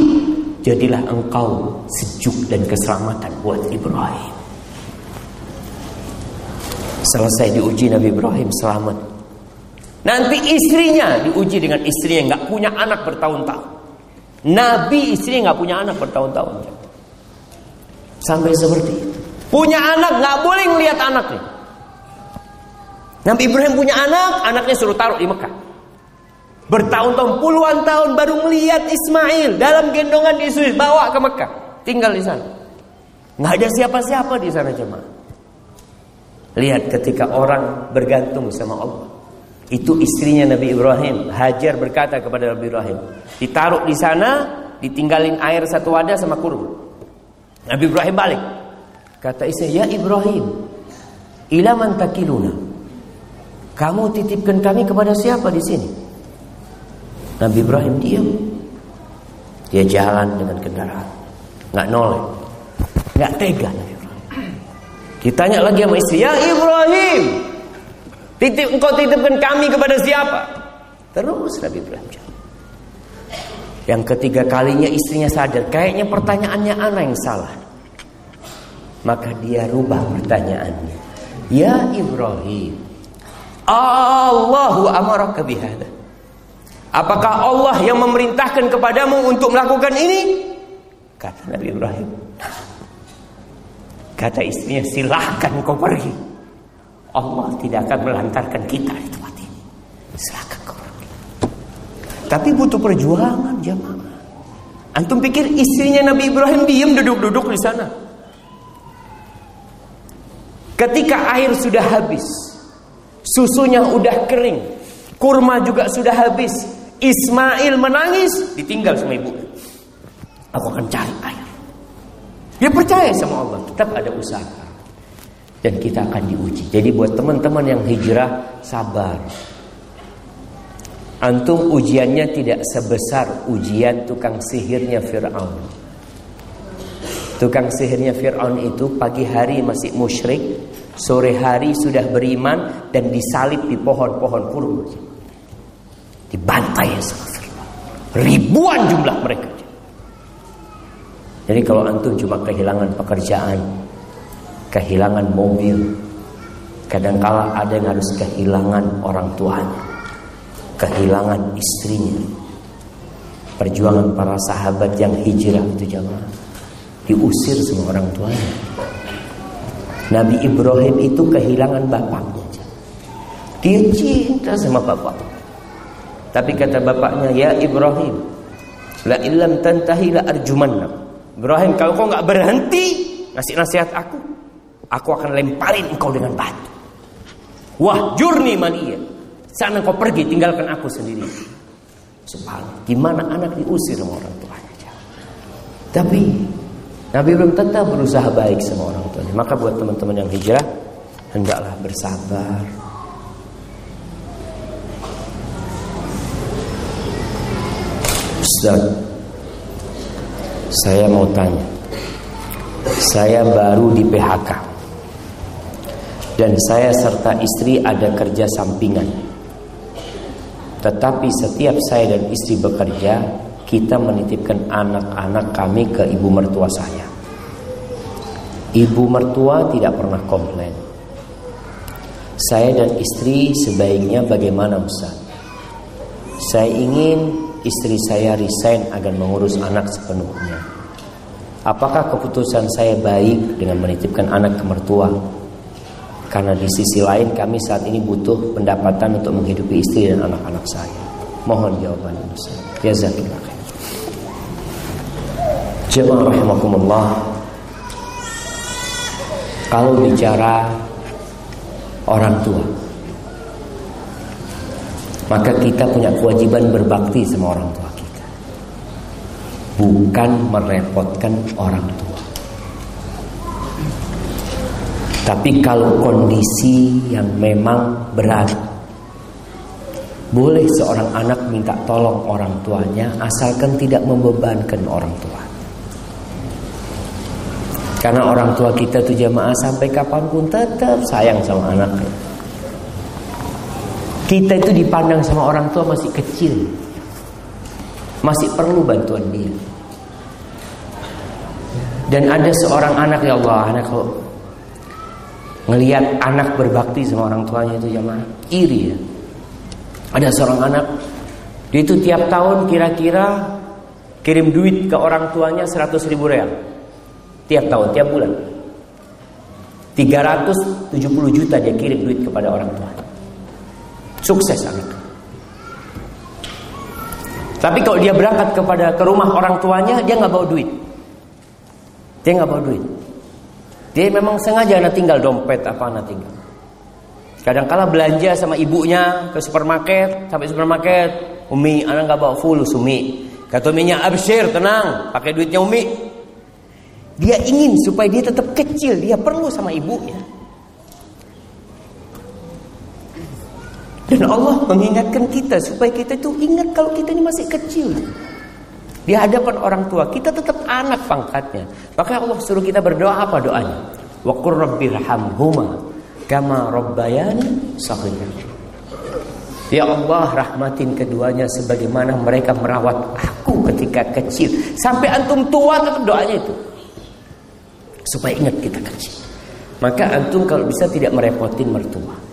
jadilah engkau sejuk dan keselamatan buat Ibrahim. Selesai diuji Nabi Ibrahim selamat. Nanti istrinya diuji dengan istri yang nggak punya anak bertahun-tahun. Nabi istrinya nggak punya anak bertahun-tahun. Sampai seperti itu. Punya anak nggak boleh ngelihat anaknya. Nabi Ibrahim punya anak, anaknya suruh taruh di Mekah. Bertahun-tahun, puluhan tahun baru melihat Ismail dalam gendongan Yesus bawa ke Mekah, tinggal di sana. Nggak ada siapa-siapa di sana jemaah. Lihat ketika orang bergantung sama Allah. Itu istrinya Nabi Ibrahim. Hajar berkata kepada Nabi Ibrahim, ditaruh di sana, ditinggalin air satu wadah sama kurma. Nabi Ibrahim balik. Kata istri, "Ya Ibrahim, ilaman takiluna?" Kamu titipkan kami kepada siapa di sini? Nabi Ibrahim diam. Dia jalan dengan kendaraan, nggak noleh, nggak tega Nabi. Ditanya lagi sama istri, ya Ibrahim, titip engkau titipkan kami kepada siapa? Terus Nabi Ibrahim. Yang ketiga kalinya istrinya sadar, kayaknya pertanyaannya anak yang salah. Maka dia rubah pertanyaannya. Ya Ibrahim, Allahu amaraka bihada. Apakah Allah yang memerintahkan kepadamu untuk melakukan ini? Kata Nabi Ibrahim. Kata istrinya, silahkan kau pergi. Allah tidak akan melantarkan kita di tempat ini. Silahkan kau pergi. Tapi butuh perjuangan jamaah. Antum pikir istrinya Nabi Ibrahim diam duduk-duduk di sana. Ketika air sudah habis, susunya udah kering, kurma juga sudah habis, Ismail menangis, ditinggal sama ibu. Aku akan cari air. Dia percaya sama Allah, tetap ada usaha. Dan kita akan diuji. Jadi buat teman-teman yang hijrah, sabar. Antum ujiannya tidak sebesar ujian tukang sihirnya Fir'aun. Tukang sihirnya Fir'aun itu pagi hari masih musyrik, sore hari sudah beriman dan disalib di pohon-pohon kurma. Dibantai sama Fir'aun. Ribuan jumlah mereka. Jadi kalau antum cuma kehilangan pekerjaan, kehilangan mobil, kadangkala ada yang harus kehilangan orang tuanya, kehilangan istrinya. Perjuangan para sahabat yang hijrah itu jamaah diusir semua orang tuanya. Nabi Ibrahim itu kehilangan bapaknya. Dia cinta sama bapak. Tapi kata bapaknya, "Ya Ibrahim, la illam tantahi la arjumannak." Ibrahim kalau kau nggak berhenti ngasih nasihat aku, aku akan lemparin engkau dengan batu. Wah jurni mania. Sana kau pergi tinggalkan aku sendiri. Subhanallah. Gimana anak diusir sama orang tuanya. Tapi Nabi belum tetap berusaha baik sama orang tuanya. Maka buat teman-teman yang hijrah hendaklah bersabar. Ustaz, saya mau tanya. Saya baru di PHK. Dan saya serta istri ada kerja sampingan. Tetapi setiap saya dan istri bekerja, kita menitipkan anak-anak kami ke ibu mertua saya. Ibu mertua tidak pernah komplain. Saya dan istri sebaiknya bagaimana Ustaz? Saya ingin istri saya resign agar mengurus anak sepenuhnya. Apakah keputusan saya baik dengan menitipkan anak ke mertua? Karena di sisi lain kami saat ini butuh pendapatan untuk menghidupi istri dan anak-anak saya. Mohon jawaban Ustaz. Jazakallah khair. Jemaah rahimakumullah. Kalau bicara orang tua, maka kita punya kewajiban berbakti sama orang tua kita. Bukan merepotkan orang tua. Tapi kalau kondisi yang memang berat, boleh seorang anak minta tolong orang tuanya asalkan tidak membebankan orang tua. Karena orang tua kita tuh jamaah sampai kapan pun tetap sayang sama anaknya. Kita itu dipandang sama orang tua masih kecil. Masih perlu bantuan dia. Dan ada seorang anak ya Allah, anak kalau ngelihat anak berbakti sama orang tuanya itu jamaah iri ya. Ada seorang anak dia itu tiap tahun kira-kira kirim duit ke orang tuanya 100 ribu real. Tiap tahun, tiap bulan. 370 juta dia kirim duit kepada orang tuanya. Sukses anak. Tapi kalau dia berangkat kepada ke rumah orang tuanya, dia nggak bawa duit. Dia nggak bawa duit. Dia memang sengaja anak tinggal dompet apa anak tinggal. Kadang-kala belanja sama ibunya ke supermarket, sampai supermarket, Umi, anak nggak bawa full Umi. Kata Uminya, abshir, tenang, pakai duitnya Umi. Dia ingin supaya dia tetap kecil, dia perlu sama ibunya. Dan Allah mengingatkan kita supaya kita itu ingat kalau kita ini masih kecil. Di hadapan orang tua, kita tetap anak pangkatnya. Maka Allah suruh kita berdoa apa doanya? Wa qur rabbirhamhuma kama rabbayani saghira. Ya Allah rahmatin keduanya sebagaimana mereka merawat aku ketika kecil. Sampai antum tua tetap doanya itu. Supaya ingat kita kecil. Maka antum kalau bisa tidak merepotin mertua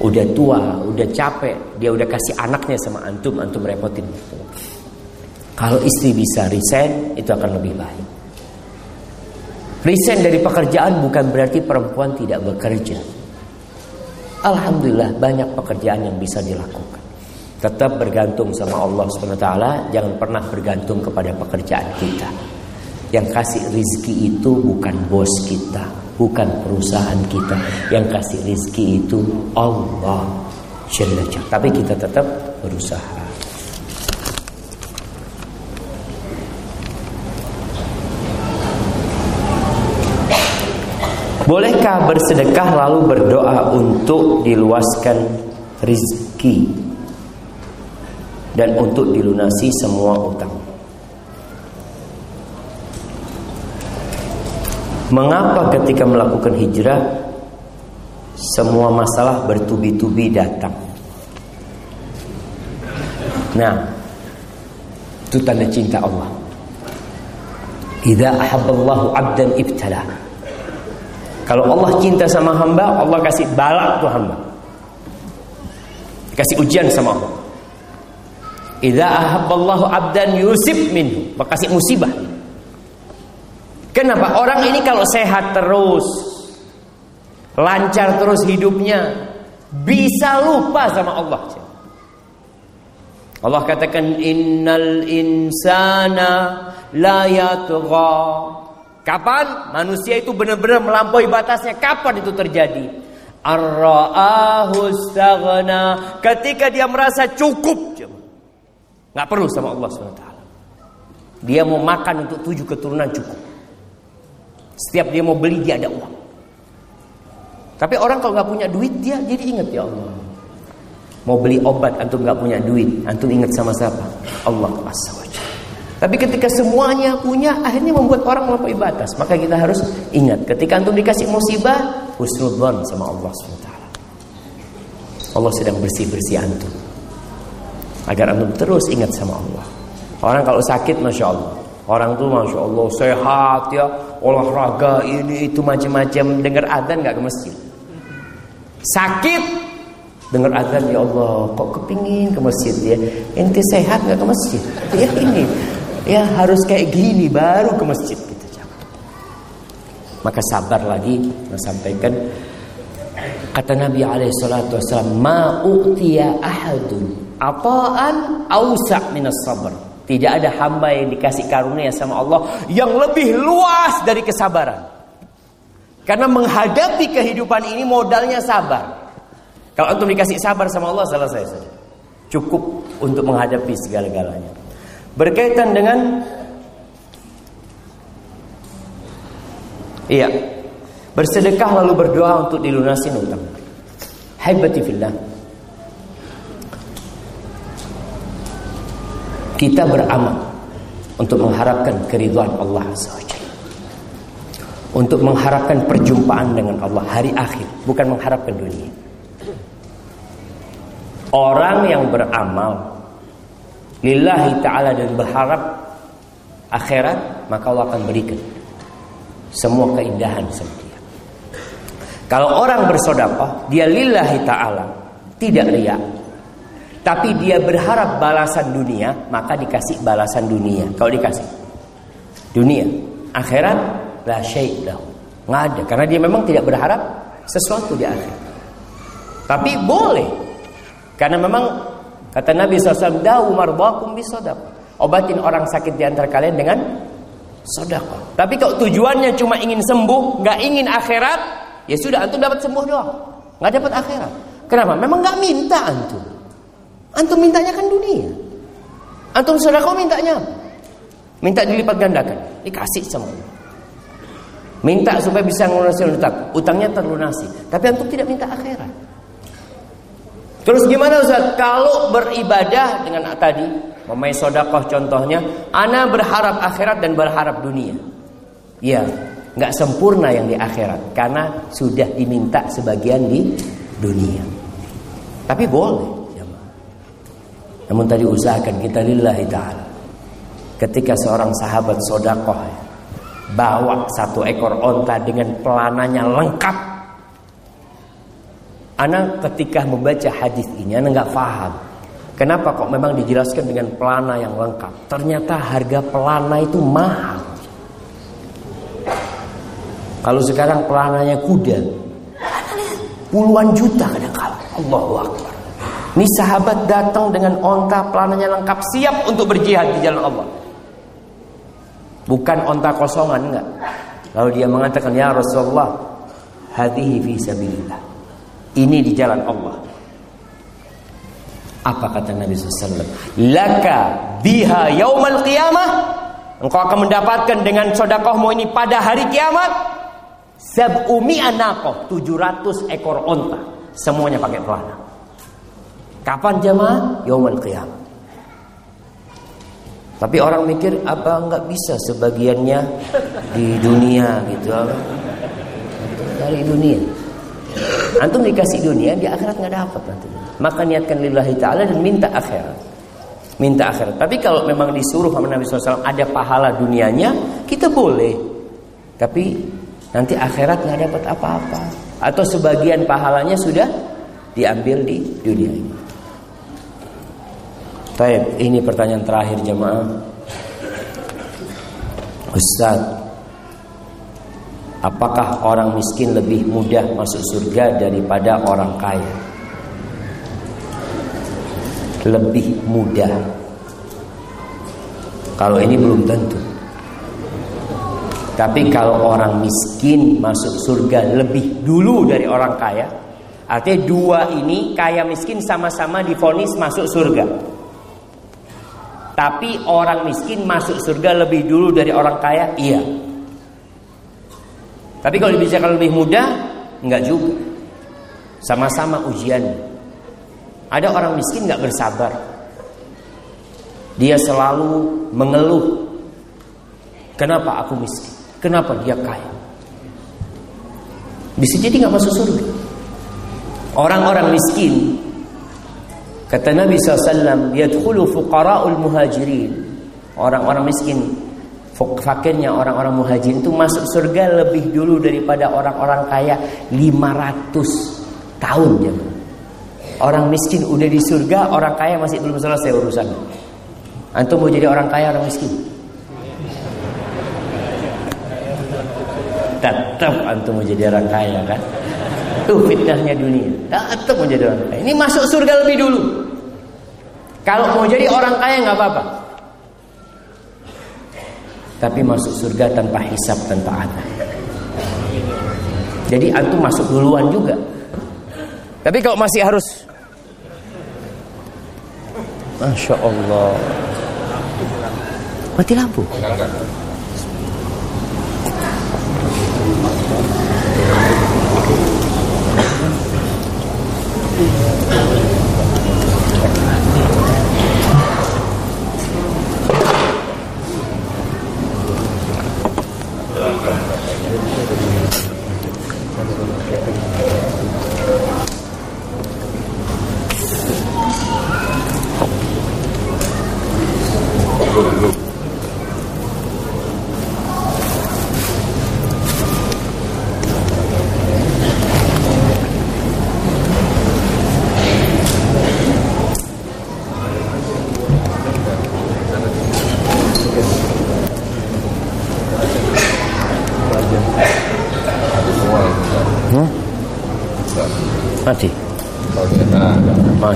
udah tua, udah capek, dia udah kasih anaknya sama antum, antum repotin. Kalau istri bisa resign, itu akan lebih baik. Resign dari pekerjaan bukan berarti perempuan tidak bekerja. Alhamdulillah banyak pekerjaan yang bisa dilakukan. Tetap bergantung sama Allah SWT, jangan pernah bergantung kepada pekerjaan kita. Yang kasih rizki itu bukan bos kita, bukan perusahaan kita yang kasih rizki itu Allah tapi kita tetap berusaha Bolehkah bersedekah lalu berdoa untuk diluaskan rizki dan untuk dilunasi semua utang? Mengapa ketika melakukan hijrah semua masalah bertubi-tubi datang? Nah, itu tanda cinta Allah. Idza ahabballahu 'abdan ibtala. Kalau Allah cinta sama hamba, Allah kasih balak tuh hamba. Kasih ujian sama Allah. Idza ahabballahu 'abdan yusib minhu, kasih musibah. Kenapa? Orang ini kalau sehat terus, lancar terus hidupnya, bisa lupa sama Allah. Allah katakan innal insana la yatgha. Kapan manusia itu benar-benar melampaui batasnya? Kapan itu terjadi? Ar-ra'ahu Ketika dia merasa cukup. Nggak perlu sama Allah SWT. Dia mau makan untuk tujuh keturunan cukup. Setiap dia mau beli dia ada uang. Tapi orang kalau nggak punya duit dia jadi ingat ya Allah. Mau beli obat antum nggak punya duit, antum ingat sama siapa? Allah Azza Tapi ketika semuanya punya, akhirnya membuat orang melampaui batas. Maka kita harus ingat, ketika antum dikasih musibah, husnudzon sama Allah SWT. Allah sedang bersih-bersih antum. Agar antum terus ingat sama Allah. Orang kalau sakit, masya Allah. Orang tuh masya Allah sehat ya, olahraga ini itu macam-macam. Dengar adzan nggak ke masjid. Sakit. Dengar azan ya Allah kok kepingin ke masjid ya? Ente sehat nggak ke masjid? Ya ini. Ya harus kayak gini baru ke masjid gitu maka sabar lagi sampaikan. Kata Nabi alaihi salatu wasallam ma utiya ahadun apaan? Ausa minas sabr tidak ada hamba yang dikasih karunia sama Allah yang lebih luas dari kesabaran karena menghadapi kehidupan ini modalnya sabar kalau antum dikasih sabar sama Allah selesai saja. Cukup untuk menghadapi segala-galanya. Berkaitan dengan Iya. Bersedekah lalu berdoa untuk dilunasi utang. Haibati fillah. Kita beramal untuk mengharapkan keridhaan Allah SWT. Untuk mengharapkan perjumpaan dengan Allah hari akhir, bukan mengharapkan dunia. Orang yang beramal lillahi taala dan berharap akhirat, maka Allah akan berikan semua keindahan dia. Kalau orang bersedekah, dia lillahi taala, tidak riya. Tapi dia berharap balasan dunia, maka dikasih balasan dunia. Kalau dikasih dunia, akhirat la syai'. Nggak ada karena dia memang tidak berharap sesuatu di akhirat. Tapi boleh karena memang kata Nabi SAW, Dawu marbakum bisodak. Obatin orang sakit di antara kalian dengan sodako. Tapi kalau tujuannya cuma ingin sembuh, nggak ingin akhirat, ya sudah antum dapat sembuh doang, nggak dapat akhirat. Kenapa? Memang nggak minta antum. Antum mintanya kan dunia. Antum sodako mintanya Minta dilipat gandakan, dikasih semua. Minta supaya bisa melunasi utang, utangnya terlunasi. Tapi antum tidak minta akhirat. Terus gimana Ustaz? Kalau beribadah dengan tadi, memai sodakoh contohnya, ana berharap akhirat dan berharap dunia. Ya, nggak sempurna yang di akhirat karena sudah diminta sebagian di dunia. Tapi boleh. Namun tadi usahakan kita lillahi ta'ala. Ketika seorang sahabat sodakoh bawa satu ekor onta dengan pelananya lengkap Anak ketika membaca hadis ini anak nggak paham. Kenapa kok memang dijelaskan dengan pelana yang lengkap? Ternyata harga pelana itu mahal. Kalau sekarang pelananya kuda, puluhan juta kadang-kala. Allahu Akbar. Ini sahabat datang dengan onta pelananya lengkap siap untuk berjihad di jalan Allah. Bukan onta kosongan enggak. Lalu dia mengatakan ya Rasulullah, hadhihi fi sabilillah. Ini di jalan Allah. Apa kata Nabi SAW? Laka biha yaumal qiyamah. Engkau akan mendapatkan dengan sodakohmu ini pada hari kiamat. Sab'umi anakoh 700 ekor onta Semuanya pakai pelana Kapan jamaah? Yawmal qiyamah Tapi orang mikir apa nggak bisa sebagiannya di dunia gitu Dari dunia Antum dikasih dunia di akhirat nggak dapat nanti. Maka niatkan lillahi ta'ala dan minta akhirat Minta akhirat Tapi kalau memang disuruh sama Nabi SAW Ada pahala dunianya Kita boleh Tapi Nanti akhirat nggak dapat apa-apa. Atau sebagian pahalanya sudah diambil di dunia ini. Baik, ini pertanyaan terakhir jemaah. Ustaz, apakah orang miskin lebih mudah masuk surga daripada orang kaya? Lebih mudah. Kalau ini belum tentu. Tapi kalau orang miskin masuk surga lebih dulu dari orang kaya, artinya dua ini kaya miskin sama-sama difonis masuk surga. Tapi orang miskin masuk surga lebih dulu dari orang kaya, iya. Tapi kalau dibicarakan lebih mudah, enggak juga. Sama-sama ujian. Ada orang miskin nggak bersabar. Dia selalu mengeluh. Kenapa aku miskin? Kenapa dia kaya? Bisa jadi nggak masuk surga. Orang-orang miskin kata Nabi SAW yadkhulu fuqara'ul muhajirin orang-orang miskin fakirnya orang-orang muhajirin itu masuk surga lebih dulu daripada orang-orang kaya 500 tahun ya. Orang miskin udah di surga, orang kaya masih belum selesai urusan. Antum mau jadi orang kaya orang miskin? tetap antum menjadi orang kaya kan itu fitnahnya dunia. Tetap menjadi orang kaya. Ini masuk surga lebih dulu. Kalau mau jadi orang kaya nggak apa-apa. Tapi masuk surga tanpa hisap tanpa adab. Jadi antum masuk duluan juga. Tapi kalau masih harus Masya Allah. Mati lampu Obrigado.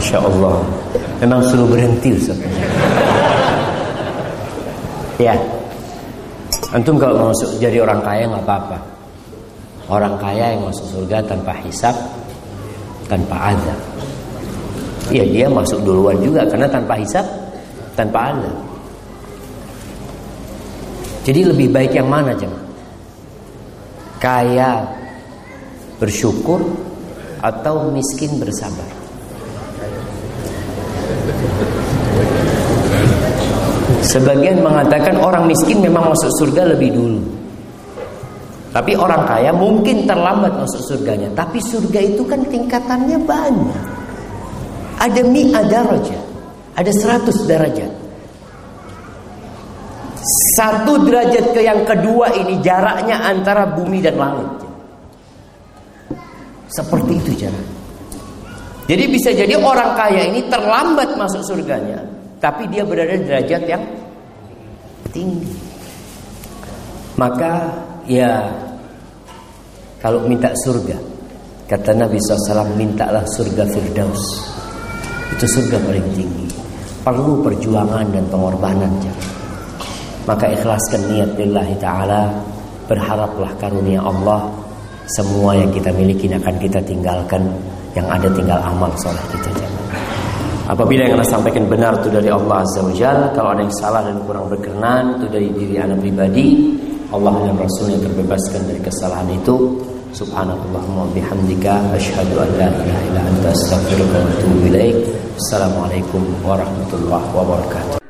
Masya Allah. Memang suruh berhenti Ustaz. Ya. Antum kalau masuk jadi orang kaya nggak apa-apa. Orang kaya yang masuk surga tanpa hisap Tanpa azab. Ya dia masuk duluan juga Karena tanpa hisap Tanpa azab. Jadi lebih baik yang mana jemaah Kaya Bersyukur Atau miskin bersabar Sebagian mengatakan orang miskin memang masuk surga lebih dulu. Tapi orang kaya mungkin terlambat masuk surganya. Tapi surga itu kan tingkatannya banyak. Ada mi ada raja. Ada seratus derajat. Satu derajat ke yang kedua ini jaraknya antara bumi dan langit. Seperti itu jarak. Jadi bisa jadi orang kaya ini terlambat masuk surganya tapi dia berada di derajat yang tinggi. Maka ya kalau minta surga, kata Nabi SAW mintalah surga Firdaus. Itu surga paling tinggi. Perlu perjuangan dan pengorbanan. Maka ikhlaskan niat lillahi ta'ala. Berharaplah karunia Allah. Semua yang kita miliki akan kita tinggalkan. Yang ada tinggal amal soleh kita. Jangan. Apabila yang anda sampaikan benar itu dari Allah Azza wa Jal Kalau ada yang salah dan kurang berkenan Itu dari diri anda pribadi Allah dan Rasul yang terbebaskan dari kesalahan itu. Subhanallahumma bihamdika asyhadu an la ilaha illa anta astaghfiruka wa atubu. Assalamualaikum warahmatullahi wabarakatuh.